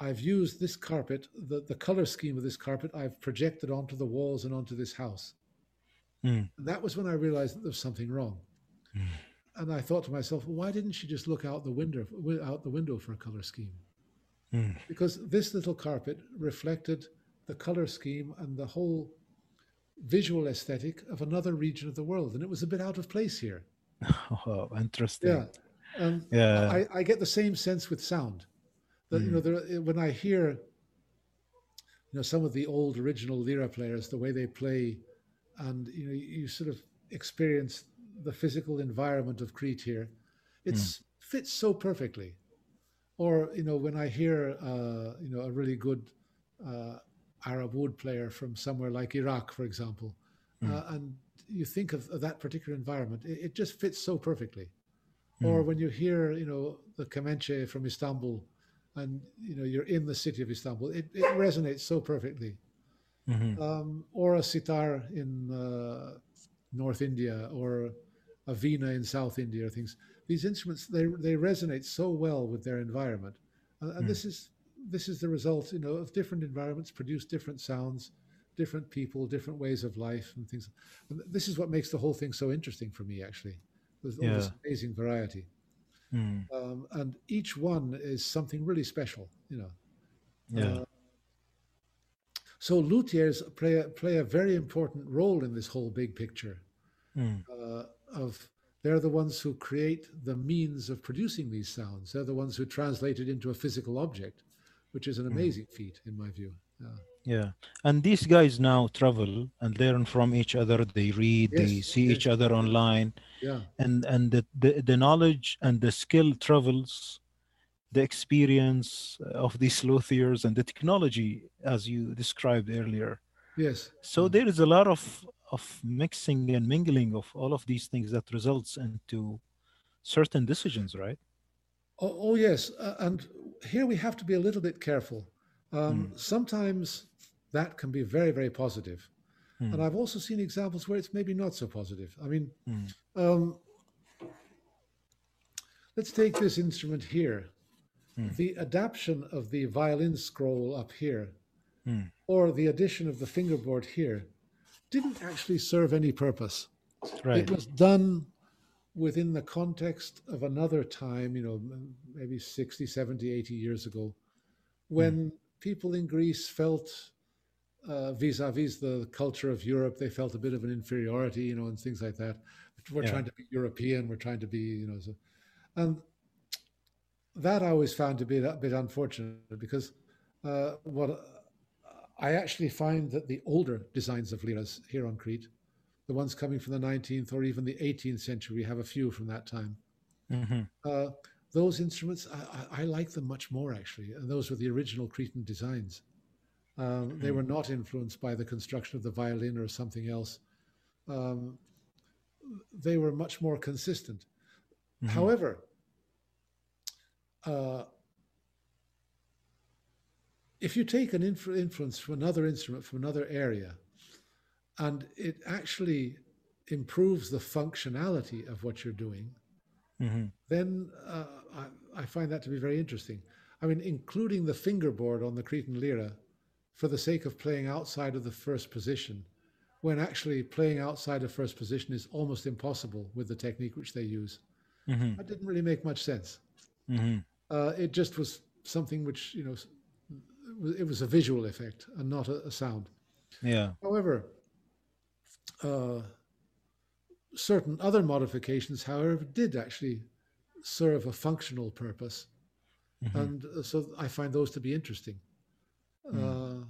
I've used this carpet. The the color scheme of this carpet I've projected onto the walls and onto this house." Mm. And that was when I realized that there was something wrong. Mm. And I thought to myself, why didn't she just look out the window wi- out the window for a color scheme? Mm. Because this little carpet reflected the color scheme and the whole visual aesthetic of another region of the world, and it was a bit out of place here. Oh, interesting. Yeah, and Yeah. I, I get the same sense with sound. That you know, there, when I hear, you know, some of the old original lira players, the way they play, and you know, you sort of experience the physical environment of Crete here. It fits so perfectly. Or you know, when I hear, uh, you know, a really good uh, Arab oud player from somewhere like Iraq, for example, uh, and you think of, of that particular environment, it, it just fits so perfectly. Or when you hear you know the Kemenche from Istanbul and you know you're in the city of Istanbul it, it resonates so perfectly. Mhm. um, or a sitar in uh, North India or a vina in South India or things these instruments they they resonate so well with their environment. And, and this is this is the result you know of different environments produce different sounds different people different ways of life and things. And this is what makes the whole thing so interesting for me actually. There's all this amazing variety. Mm. um, and each one is something really special you know. Yeah. Uh, so luthiers play a, play a very important role in this whole big picture Mm. uh, of they're the ones who create the means of producing these sounds. They're the ones who translate it into a physical object which is an mm-hmm. amazing feat in my view. Yeah. Yeah. And these guys now travel and learn from each other. They read, they Yes, see each other online, yeah. And and the, the the knowledge and the skill travels the experience of these luthiers and the technology as you described earlier. Yes. So mm. there is a lot of of mixing and mingling of all of these things that results into certain decisions right Oh, oh yes, uh, and here we have to be a little bit careful. Um, Sometimes that can be very, very positive, Mm. and I've also seen examples where it's maybe not so positive. I mean, Mm. um, let's take this instrument here. Mm. The adaptation of the violin scroll up here, Mm. or the addition of the fingerboard here, didn't actually serve any purpose. right It was done within the context of another time, you know, maybe 60, 70, 80 years ago, when people in Greece felt uh, vis-a-vis the culture of Europe, they felt a bit of an inferiority, you know, and things like that. We're Yeah. trying to be European. We're trying to be, you know, so, and that I always found to be a bit unfortunate because uh, what I actually find that the older designs of liras here on Crete, the ones coming from the 19th or even the 18th century, we have a few from that time. Mhm. Uh, those instruments, I, I, I like them much more actually. And those were the original Cretan designs. Um, they were not influenced by the construction of the violin or something else. Um, they were much more consistent. Mhm. However, uh, if you take an influ- influence from another instrument from another area, and it actually improves the functionality of what you're doing, Mhm. then uh, I, I find that to be very interesting. I mean, including the fingerboard on the Cretan lira for the sake of playing outside of the first position, when actually playing outside of first position is almost impossible with the technique which they use. Mhm. That didn't really make much sense. Mhm. Uh, it just was something which, you know, it was- it was a visual effect and not a, a sound. Yeah. However, uh, certain other modifications, however, did actually serve a functional purpose. Mhm. And uh, so I find those to be interesting. Mm. Uh,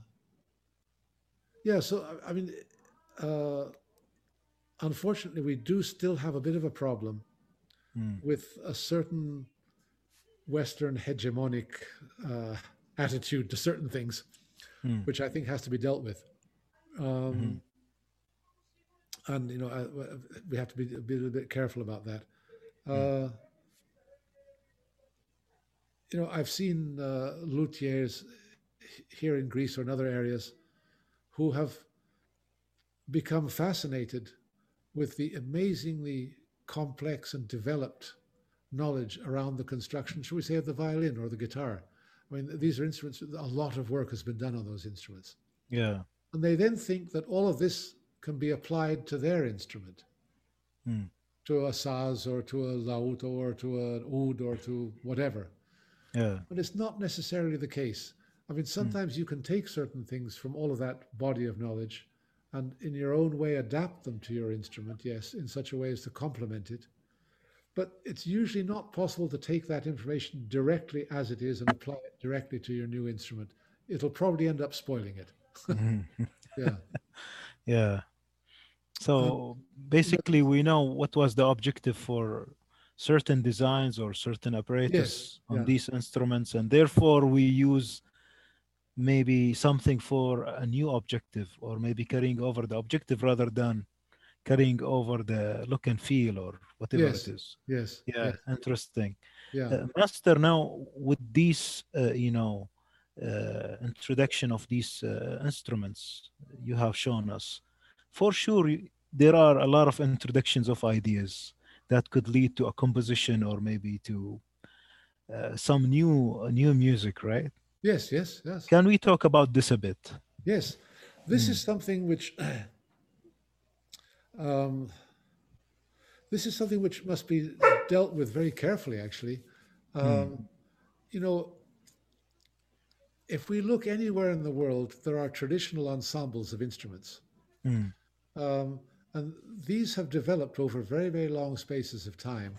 yeah, so I- I mean, uh, unfortunately, we do still have a bit of a problem Mm. with a certain Western hegemonic uh, attitude to certain things, Mm. which I think has to be dealt with. Um, Mhm. And, you know, I, we have to be a, bit, a bit careful about that. Uh, you know, I've seen uh, luthiers here in Greece or in other areas who have become fascinated with the amazingly complex and developed knowledge around the construction, shall we say, of the violin or the guitar. I mean, these are instruments, a lot of work has been done on those instruments. Yeah. And they then think that all of this can be applied to their instrument, Mm. to a saz or to a laut or to an oud or to whatever. Yeah. But it's not necessarily the case. I mean, sometimes you can take certain things from all of that body of knowledge and in your own way adapt them to your instrument, yes, in such a way as to complement it. But it's usually not possible to take that information directly as it is and apply it directly to your new instrument. It'll probably end up spoiling it. Mhm. Yeah. Yeah. So basically, we know what was the objective for certain designs or certain apparatus on yeah. these instruments, and therefore we use maybe something for a new objective, or maybe carrying over the objective rather than carrying over the look and feel or whatever Yes. it is. Yes. Yeah, yes, interesting. Yeah. Uh, Master, now with these, uh, you know, uh, introduction of these uh, instruments you have shown us, for sure there are a lot of introductions of ideas that could lead to a composition or maybe to uh, some new new music, right? Yes. Yes. Yes. Can we talk about this a bit? Yes, this Hmm. is something which um, this is something which must be dealt with very carefully. Actually, um, you know, if we look anywhere in the world, there are traditional ensembles of instruments, Mm, um, and these have developed over very, very long spaces of time,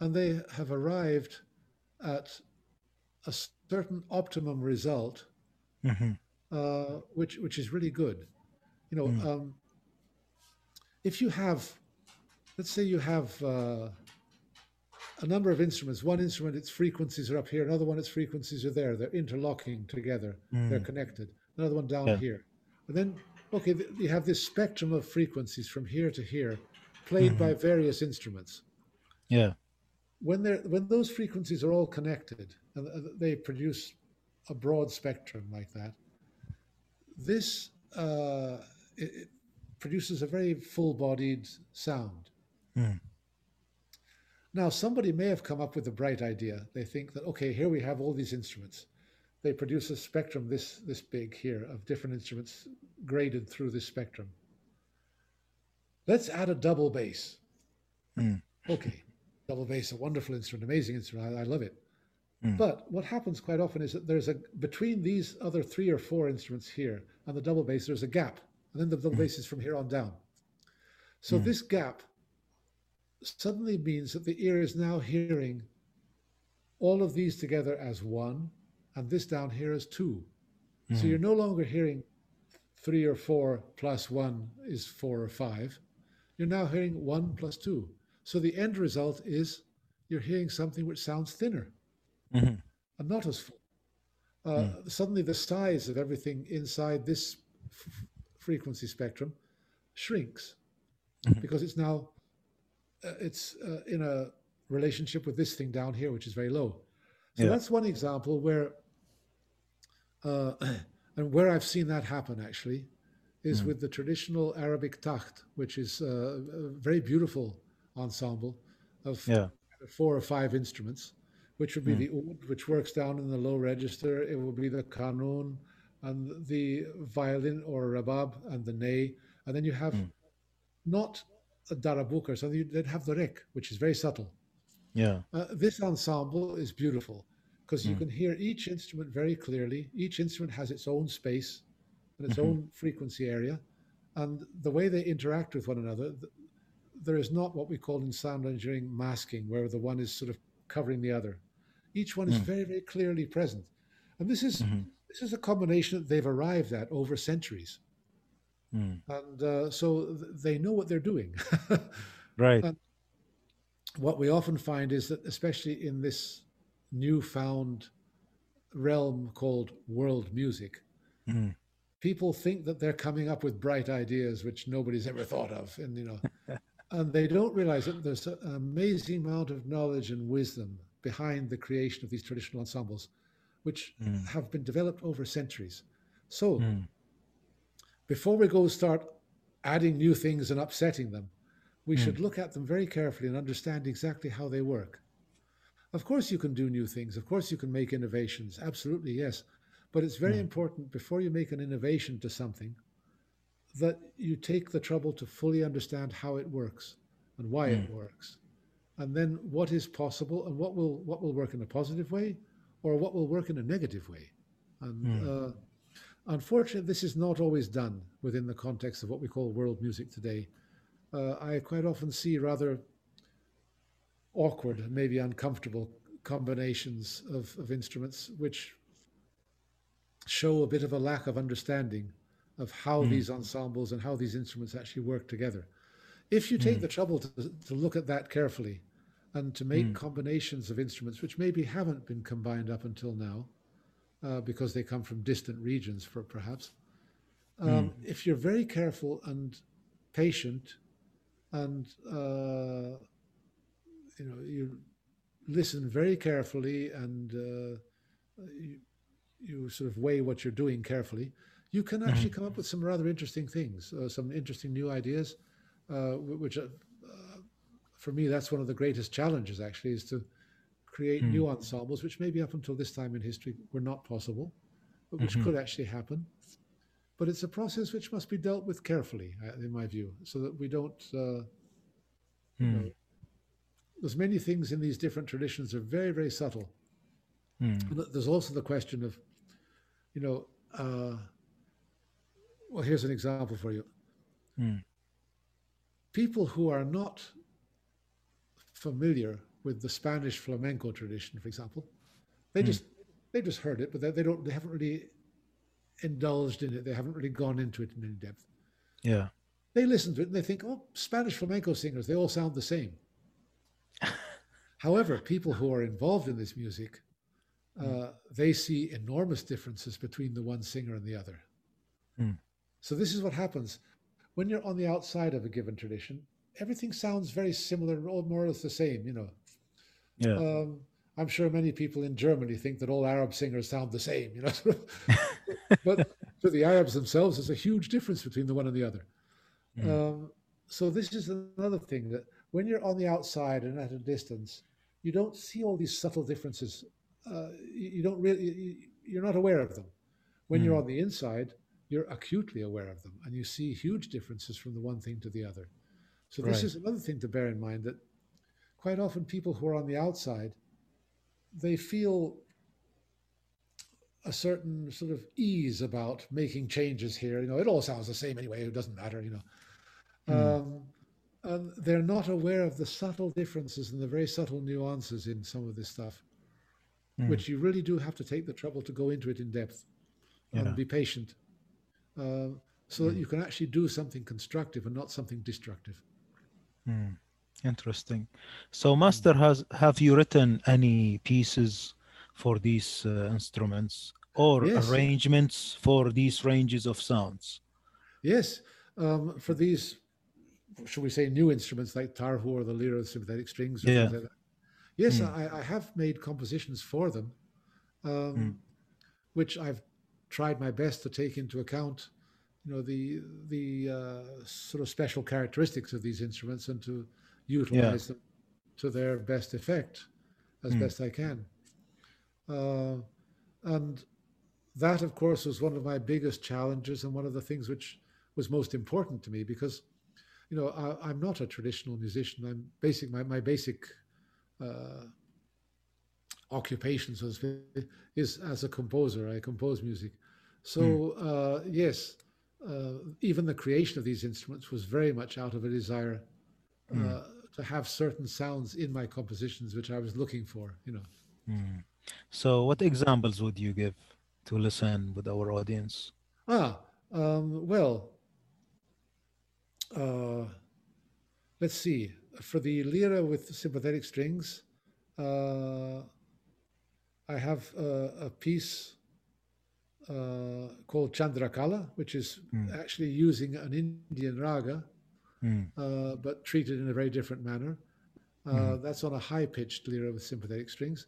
and they have arrived at a certain optimum result mhm, uh, which which is really good. You know, Mm. um, if you have, let's say you have uh, a number of instruments. One instrument, its frequencies are up here. Another one, its frequencies are there. They're interlocking together. They're Mm. connected. Another one down Yeah. here, and then okay, th- you have this spectrum of frequencies from here to here, played by Mm-hmm. various instruments Yeah. when they're when those frequencies are all connected and they produce a broad spectrum like that this uh, it, it produces a very full-bodied sound Mm. now somebody may have come up with a bright idea they think that okay here we have all these instruments they produce a spectrum this this big here of different instruments graded through this spectrum let's add a double bass Mm. okay double bass a wonderful instrument amazing instrument I, I love it Mm. But what happens quite often is that there's a between these other three or four instruments here and the double bass, there's a gap, and then the double mm. bass is from here on down. So mm. this gap suddenly means that the ear is now hearing all of these together as one, and this down here as two. So mm-hmm. you're no longer hearing three or four plus one is four or five. You're now hearing one plus two. So the end result is you're hearing something which sounds thinner mm-hmm. and not as full. Uh, mm. Suddenly, the size of everything inside this f- frequency spectrum shrinks mm-hmm. because it's now uh, it's uh, in a relationship with this thing down here, which is very low. So yeah. that's one example where, uh, and where I've seen that happen actually, is mm. with the traditional Arabic takht, which is uh, a very beautiful ensemble of yeah. four or five instruments, which would be mm. the oud, which works down in the low register. It will be the kanun and the violin or rabab and the ney. And then you have mm. not a darabuk or something, you then have the rek, which is very subtle. Yeah. Uh, this ensemble is beautiful because you mm. can hear each instrument very clearly. Each instrument has its own space and its mm-hmm. own frequency area. And the way they interact with one another, th- there is not what we call in sound engineering masking, where the one is sort of covering the other. Each one is mm. very, very clearly present. And this is mm-hmm. this is a combination that they've arrived at over centuries. Mm. And uh, so th- they know what they're doing. right. And what we often find is that, especially in this newfound realm called world music, mm. people think that they're coming up with bright ideas which nobody's ever thought of, and you know, and they don't realize that there's an amazing amount of knowledge and wisdom behind the creation of these traditional ensembles, which mm. have been developed over centuries. So, mm. before we go start adding new things and upsetting them, we mm. should look at them very carefully and understand exactly how they work. Of course, you can do new things. Of course, you can make innovations. Absolutely, yes. But it's very mm. important before you make an innovation to something that you take the trouble to fully understand how it works and why mm. it works. And then what is possible and what will what will work in a positive way or what will work in a negative way. And mm. uh, unfortunately, this is not always done within the context of what we call world music today uh, I quite often see rather awkward and maybe uncomfortable combinations of, of instruments which show a bit of a lack of understanding of how mm. these ensembles and how these instruments actually work together. If you take mm. the trouble to, to look at that carefully and to make mm. combinations of instruments which maybe haven't been combined up until now, uh, because they come from distant regions, for perhaps, um, if you're very careful and patient and uh, you know you listen very carefully and uh, you, you, sort of weigh what you're doing carefully, you can actually mm-hmm. come up with some rather interesting things, uh, some interesting new ideas, uh, which uh, for me that's one of the greatest challenges actually is to create mm. new ensembles, which maybe up until this time in history were not possible, but which mm-hmm. could actually happen. But it's a process which must be dealt with carefully, uh, in my view, so that we don't. Uh, mm. you know, hmm. There's many things in these different traditions are very, very subtle. Mm. There's also the question of, you know, uh, well, here's an example for you. Mm. People who are not familiar with the Spanish flamenco tradition, for example, they hmm. just they just heard it, but they, they don't they haven't really indulged in it. They haven't really gone into it in any depth. Yeah. They listen to it and they think, oh, Spanish flamenco singers, they all sound the same. However, people who are involved in this music, uh, mm. they see enormous differences between the one singer and the other. Mm. So this is what happens when you're on the outside of a given tradition. Everything sounds very similar, all more or less the same. You know. Yeah. Um, I'm sure many people in Germany think that all Arab singers sound the same, you know. but for the Arabs themselves, there's a huge difference between the one and the other. Mm. Um, so this is another thing that when you're on the outside and at a distance, you don't see all these subtle differences. Uh, you don't really, you're not aware of them. When mm. you're on the inside, you're acutely aware of them, and you see huge differences from the one thing to the other. So this right. is another thing to bear in mind that quite often people who are on the outside they feel a certain sort of ease about making changes here. You know, it all sounds the same anyway. It doesn't matter. You know, mm. um, and they're not aware of the subtle differences and the very subtle nuances in some of this stuff, mm. which you really do have to take the trouble to go into it in depth and be patient, uh, so mm. that hmm. you can actually do something constructive and not something destructive. Hmm. Interesting. So, Master, has have you written any pieces for these uh, instruments or yes. arrangements for these ranges of sounds? Yes, um, for these, should we say, new instruments like tarhu or the lira, sympathetic strings. yeah. Like yes, mm. I, I, have made compositions for them, um, mm. which I've tried my best to take into account. You know the the uh, sort of special characteristics of these instruments and to utilize yeah. them to their best effect as mm. best I can. Uh, and that, of course, was one of my biggest challenges and one of the things which was most important to me because, you know, I, am not a traditional musician. I'm basic, my, my basic uh, occupation, so to speak, is as a composer. I compose music. So, mm. uh, yes, uh, even the creation of these instruments was very much out of a desire mm. to have certain sounds in my compositions which I was looking for, you know. Mm. So, what examples would you give to listen with our audience? Ah, um, well, uh, let's see. For the lira with sympathetic strings, uh, I have uh, a piece uh, called Chandrakala, which is mm. actually using an Indian raga, mm. but treated in a very different manner. Mm. That's on a high pitched lira with sympathetic strings.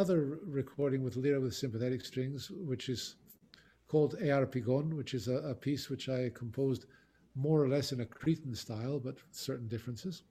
Another recording with lira with sympathetic strings, which is called Earpigon, which is a, a piece which I composed more or less in a Cretan style, but certain differences.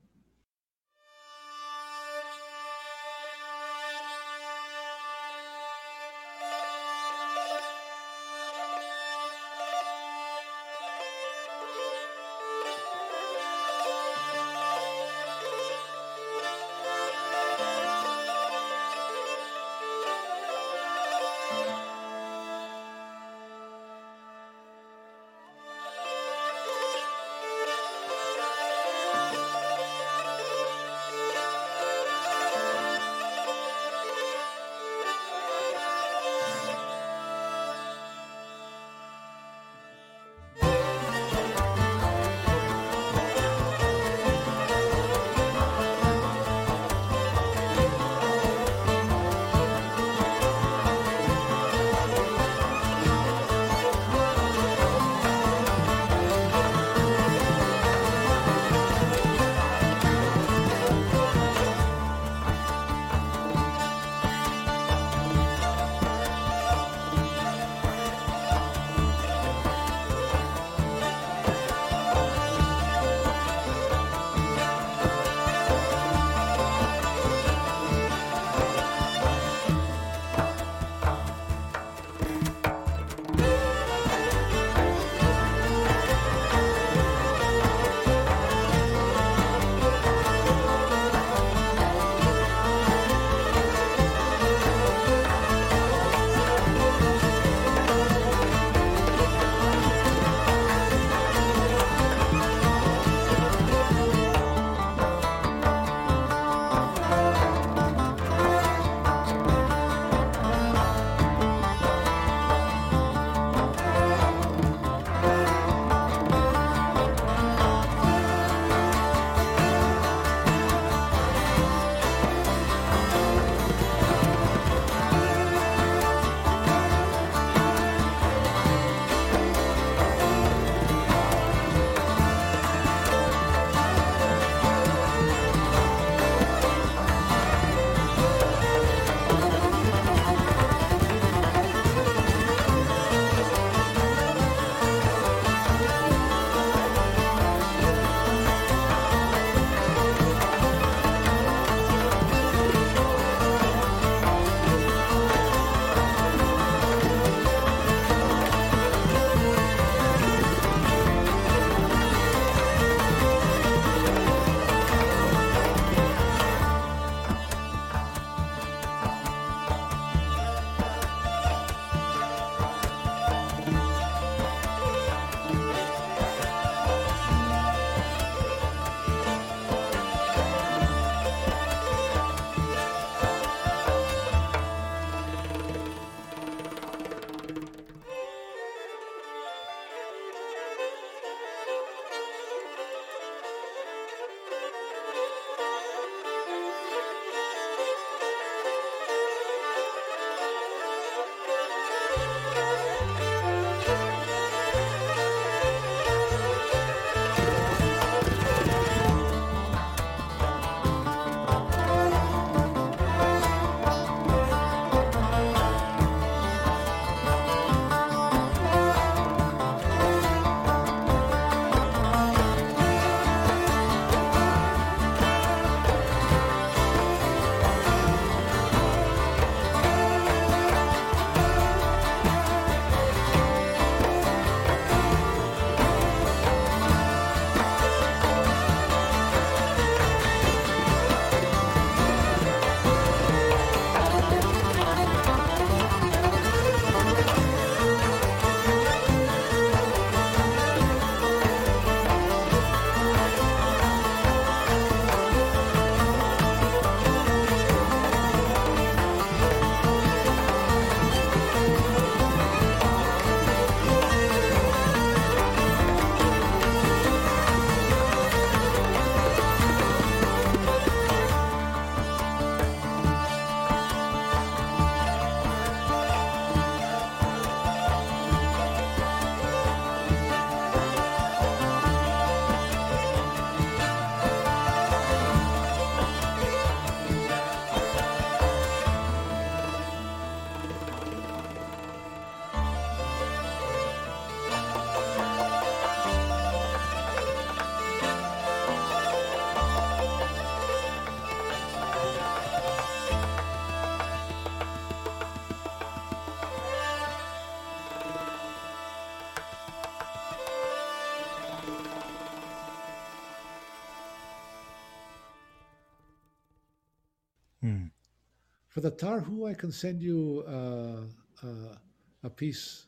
For the tarhu, I can send you uh, uh, a piece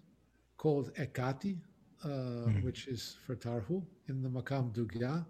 called Ekati, uh, Mhm. which is for tarhu in the Makam Dügah.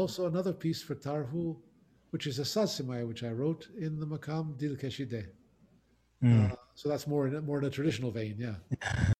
Also another piece for Tarhu, which is a Sazimaya, which I wrote in the Makam Dil Keshide. Uh, so that's more in, more in a traditional vein, yeah.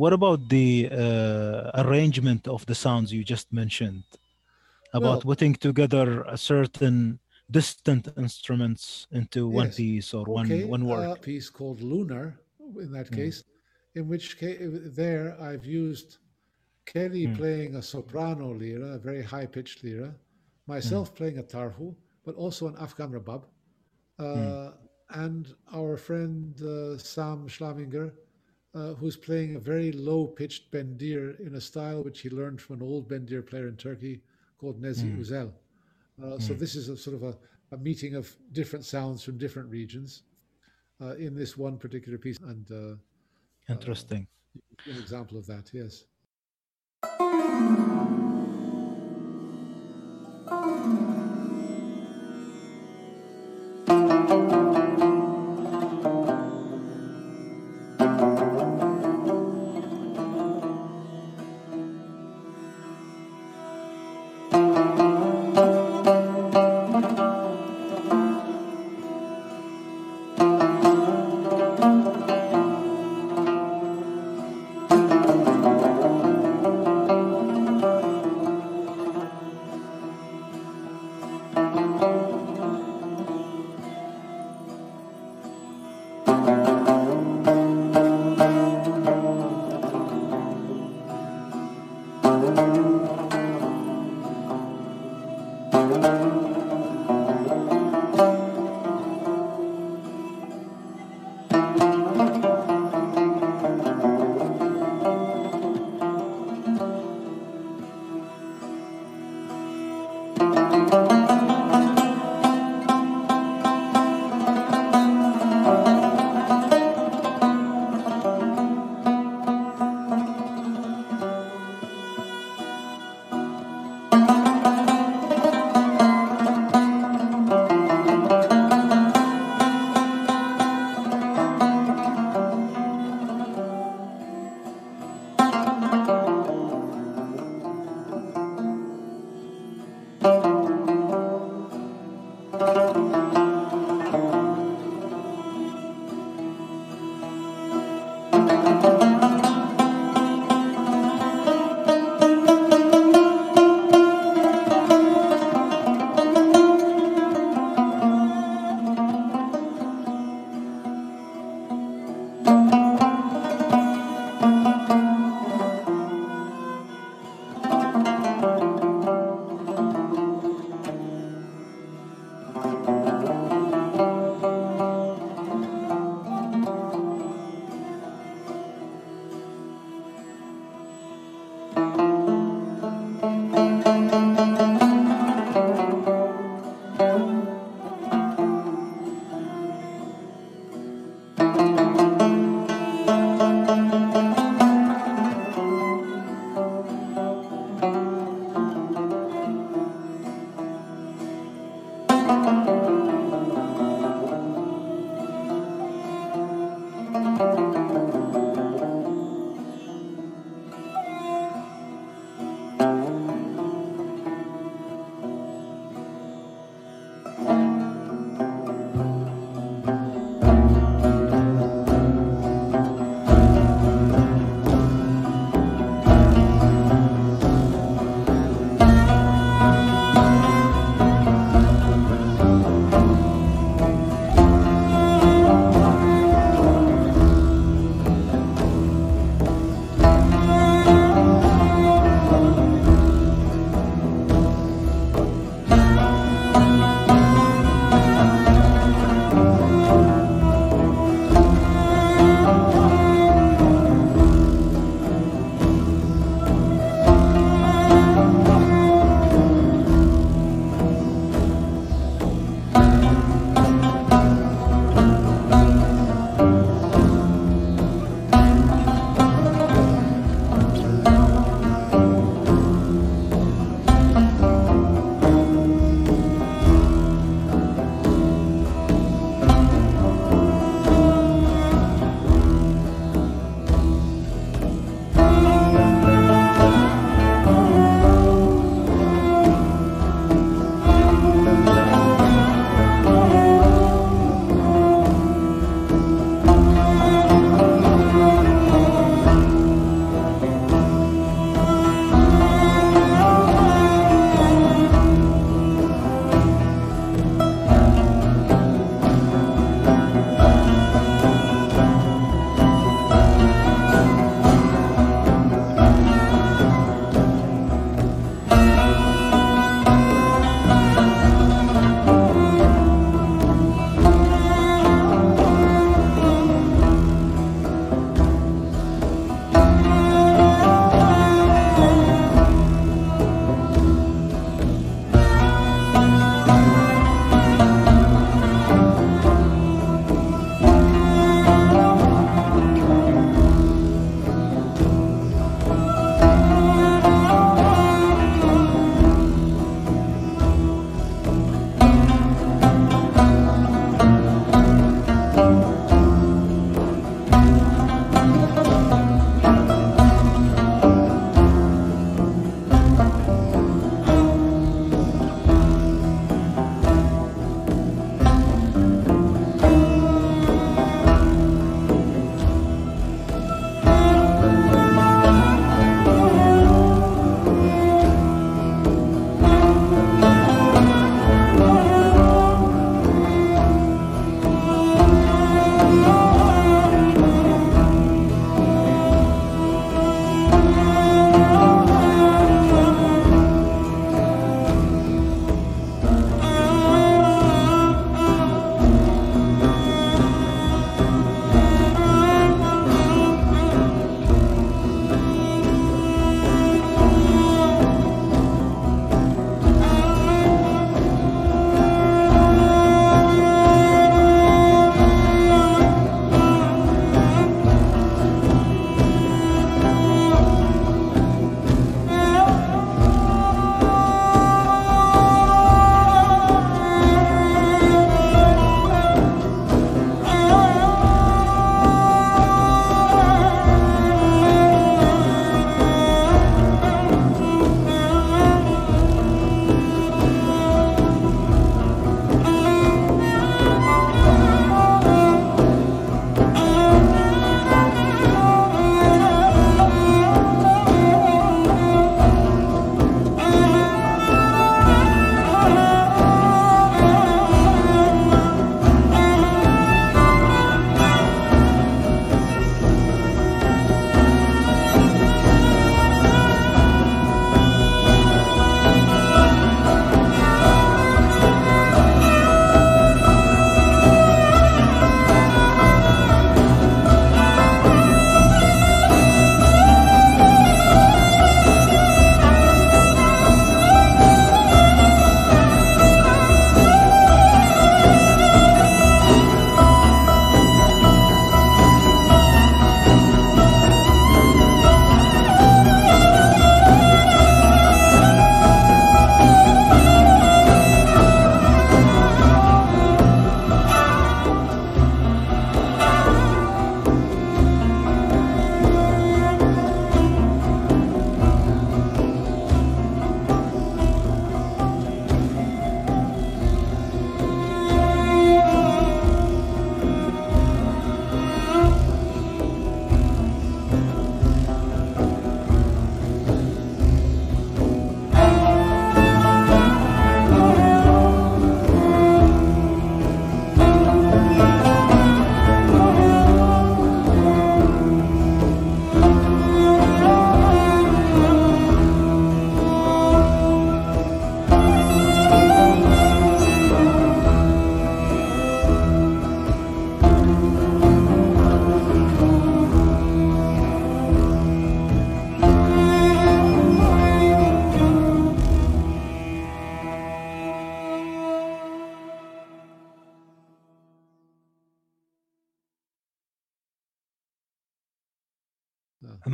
What about the uh, arrangement of the sounds you just mentioned? About Well- putting together a certain distant instruments into one piece or Okay, one one work. a piece called Lunar, in that Mm. case, in which case there I've used Kelly Mm. playing a soprano lira, a very high pitched lira, Mm. myself playing a tarhu, but also an Afghan rabab, uh, Mm. and our friend uh, Sam Schlamminger, uh, who's playing a very low pitched bendir in a style which he learned from an old bendir player in Turkey called Nezih Mm. Uzel. Uh, So this is a sort of a, a meeting of different sounds from different regions uh, in this one particular piece, and uh, Interesting. an example of that, yes.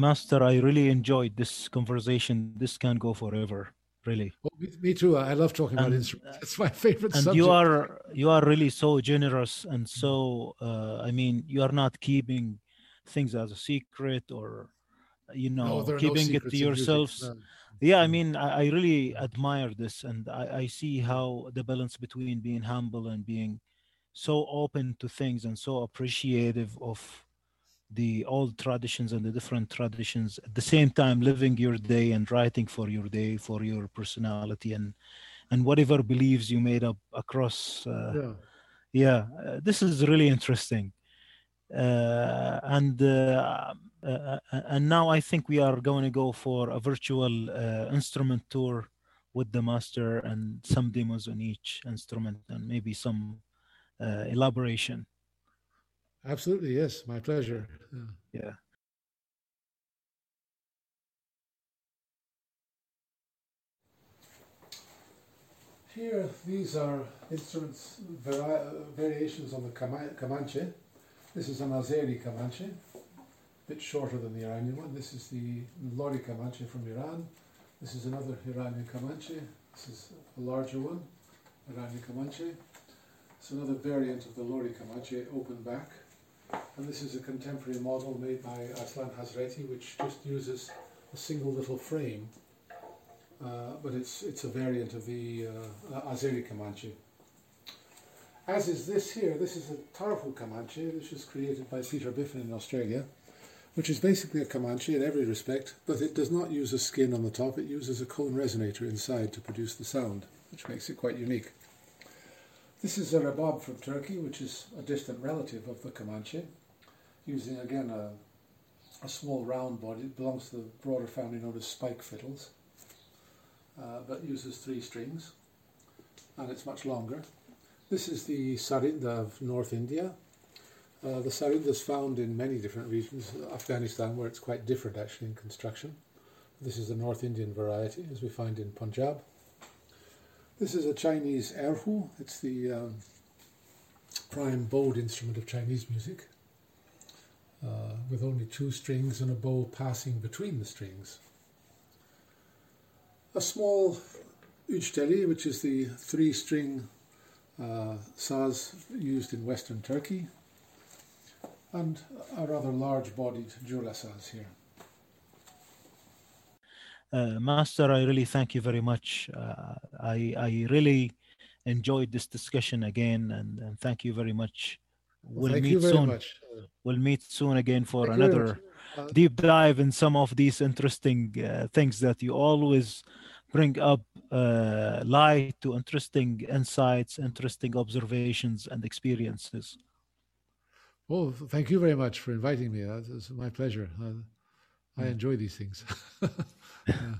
Master, I really enjoyed this conversation. This can go forever, really. Well, me, too. I love talking and, about instruments. It's my favorite and subject. you are you are really so generous and so. Uh, I mean, you are not keeping things as a secret or you know no, keeping no it to yourselves. No. Yeah, I mean, I, I, really admire this, and I, I see how the balance between being humble and being so open to things and so appreciative of the old traditions and the different traditions at the same time living your day and writing for your day for your personality and and whatever beliefs you made up across uh, yeah, yeah uh, this is really interesting. Uh, and uh, uh, uh, and now i think we are going to go for a virtual instrument tour with the master and some demos on each instrument and maybe some elaboration Absolutely, yes. My pleasure. Yeah. yeah. Here, these are instruments, vari variations on the Kamanche. This is an Azeri Kamanche, a bit shorter than the Iranian one. This is the Lori Kamanche from Iran. This is another Iranian Kamanche. This is a larger one, Iranian Kamanche. It's another variant of the Lori Kamanche, open back. And this is a contemporary model made by Aslan Hazreti, which just uses a single little frame, uh, but it's, it's a variant of the uh, Azeri Kamanche. As is this here, this is a Tarhu Kamanche, which was created by Peter Biffin in Australia, which is basically a Kamanche in every respect, but it does not use a skin on the top, it uses a cone resonator inside to produce the sound, which makes it quite unique. This is a Rebab from Turkey, which is a distant relative of the Kamanche, using again a, a small round body. It belongs to the broader family known as spike fiddles, uh, but uses three strings, and it's much longer. This is the Sarinda of North India. Uh, the Sarinda is found in many different regions, Afghanistan, where it's quite different actually in construction. This is the North Indian variety, as we find in Punjab. This is a Chinese erhu. It's the um, prime bowed instrument of Chinese music, uh, with only two strings and a bow passing between the strings. A small üçtelli, which is the three-string uh, saz used in western Turkey, and a rather large-bodied jura saz here. Uh, Master, I really thank you very much. Uh, I, I really enjoyed this discussion again, and, and thank you very much. We'll thank meet soon. Much. We'll meet soon again for thank another uh, deep dive in some of these interesting uh, things that you always bring up uh, light to interesting insights, interesting observations, and experiences. Well, thank you very much for inviting me. It's my pleasure. I enjoy these things. yeah.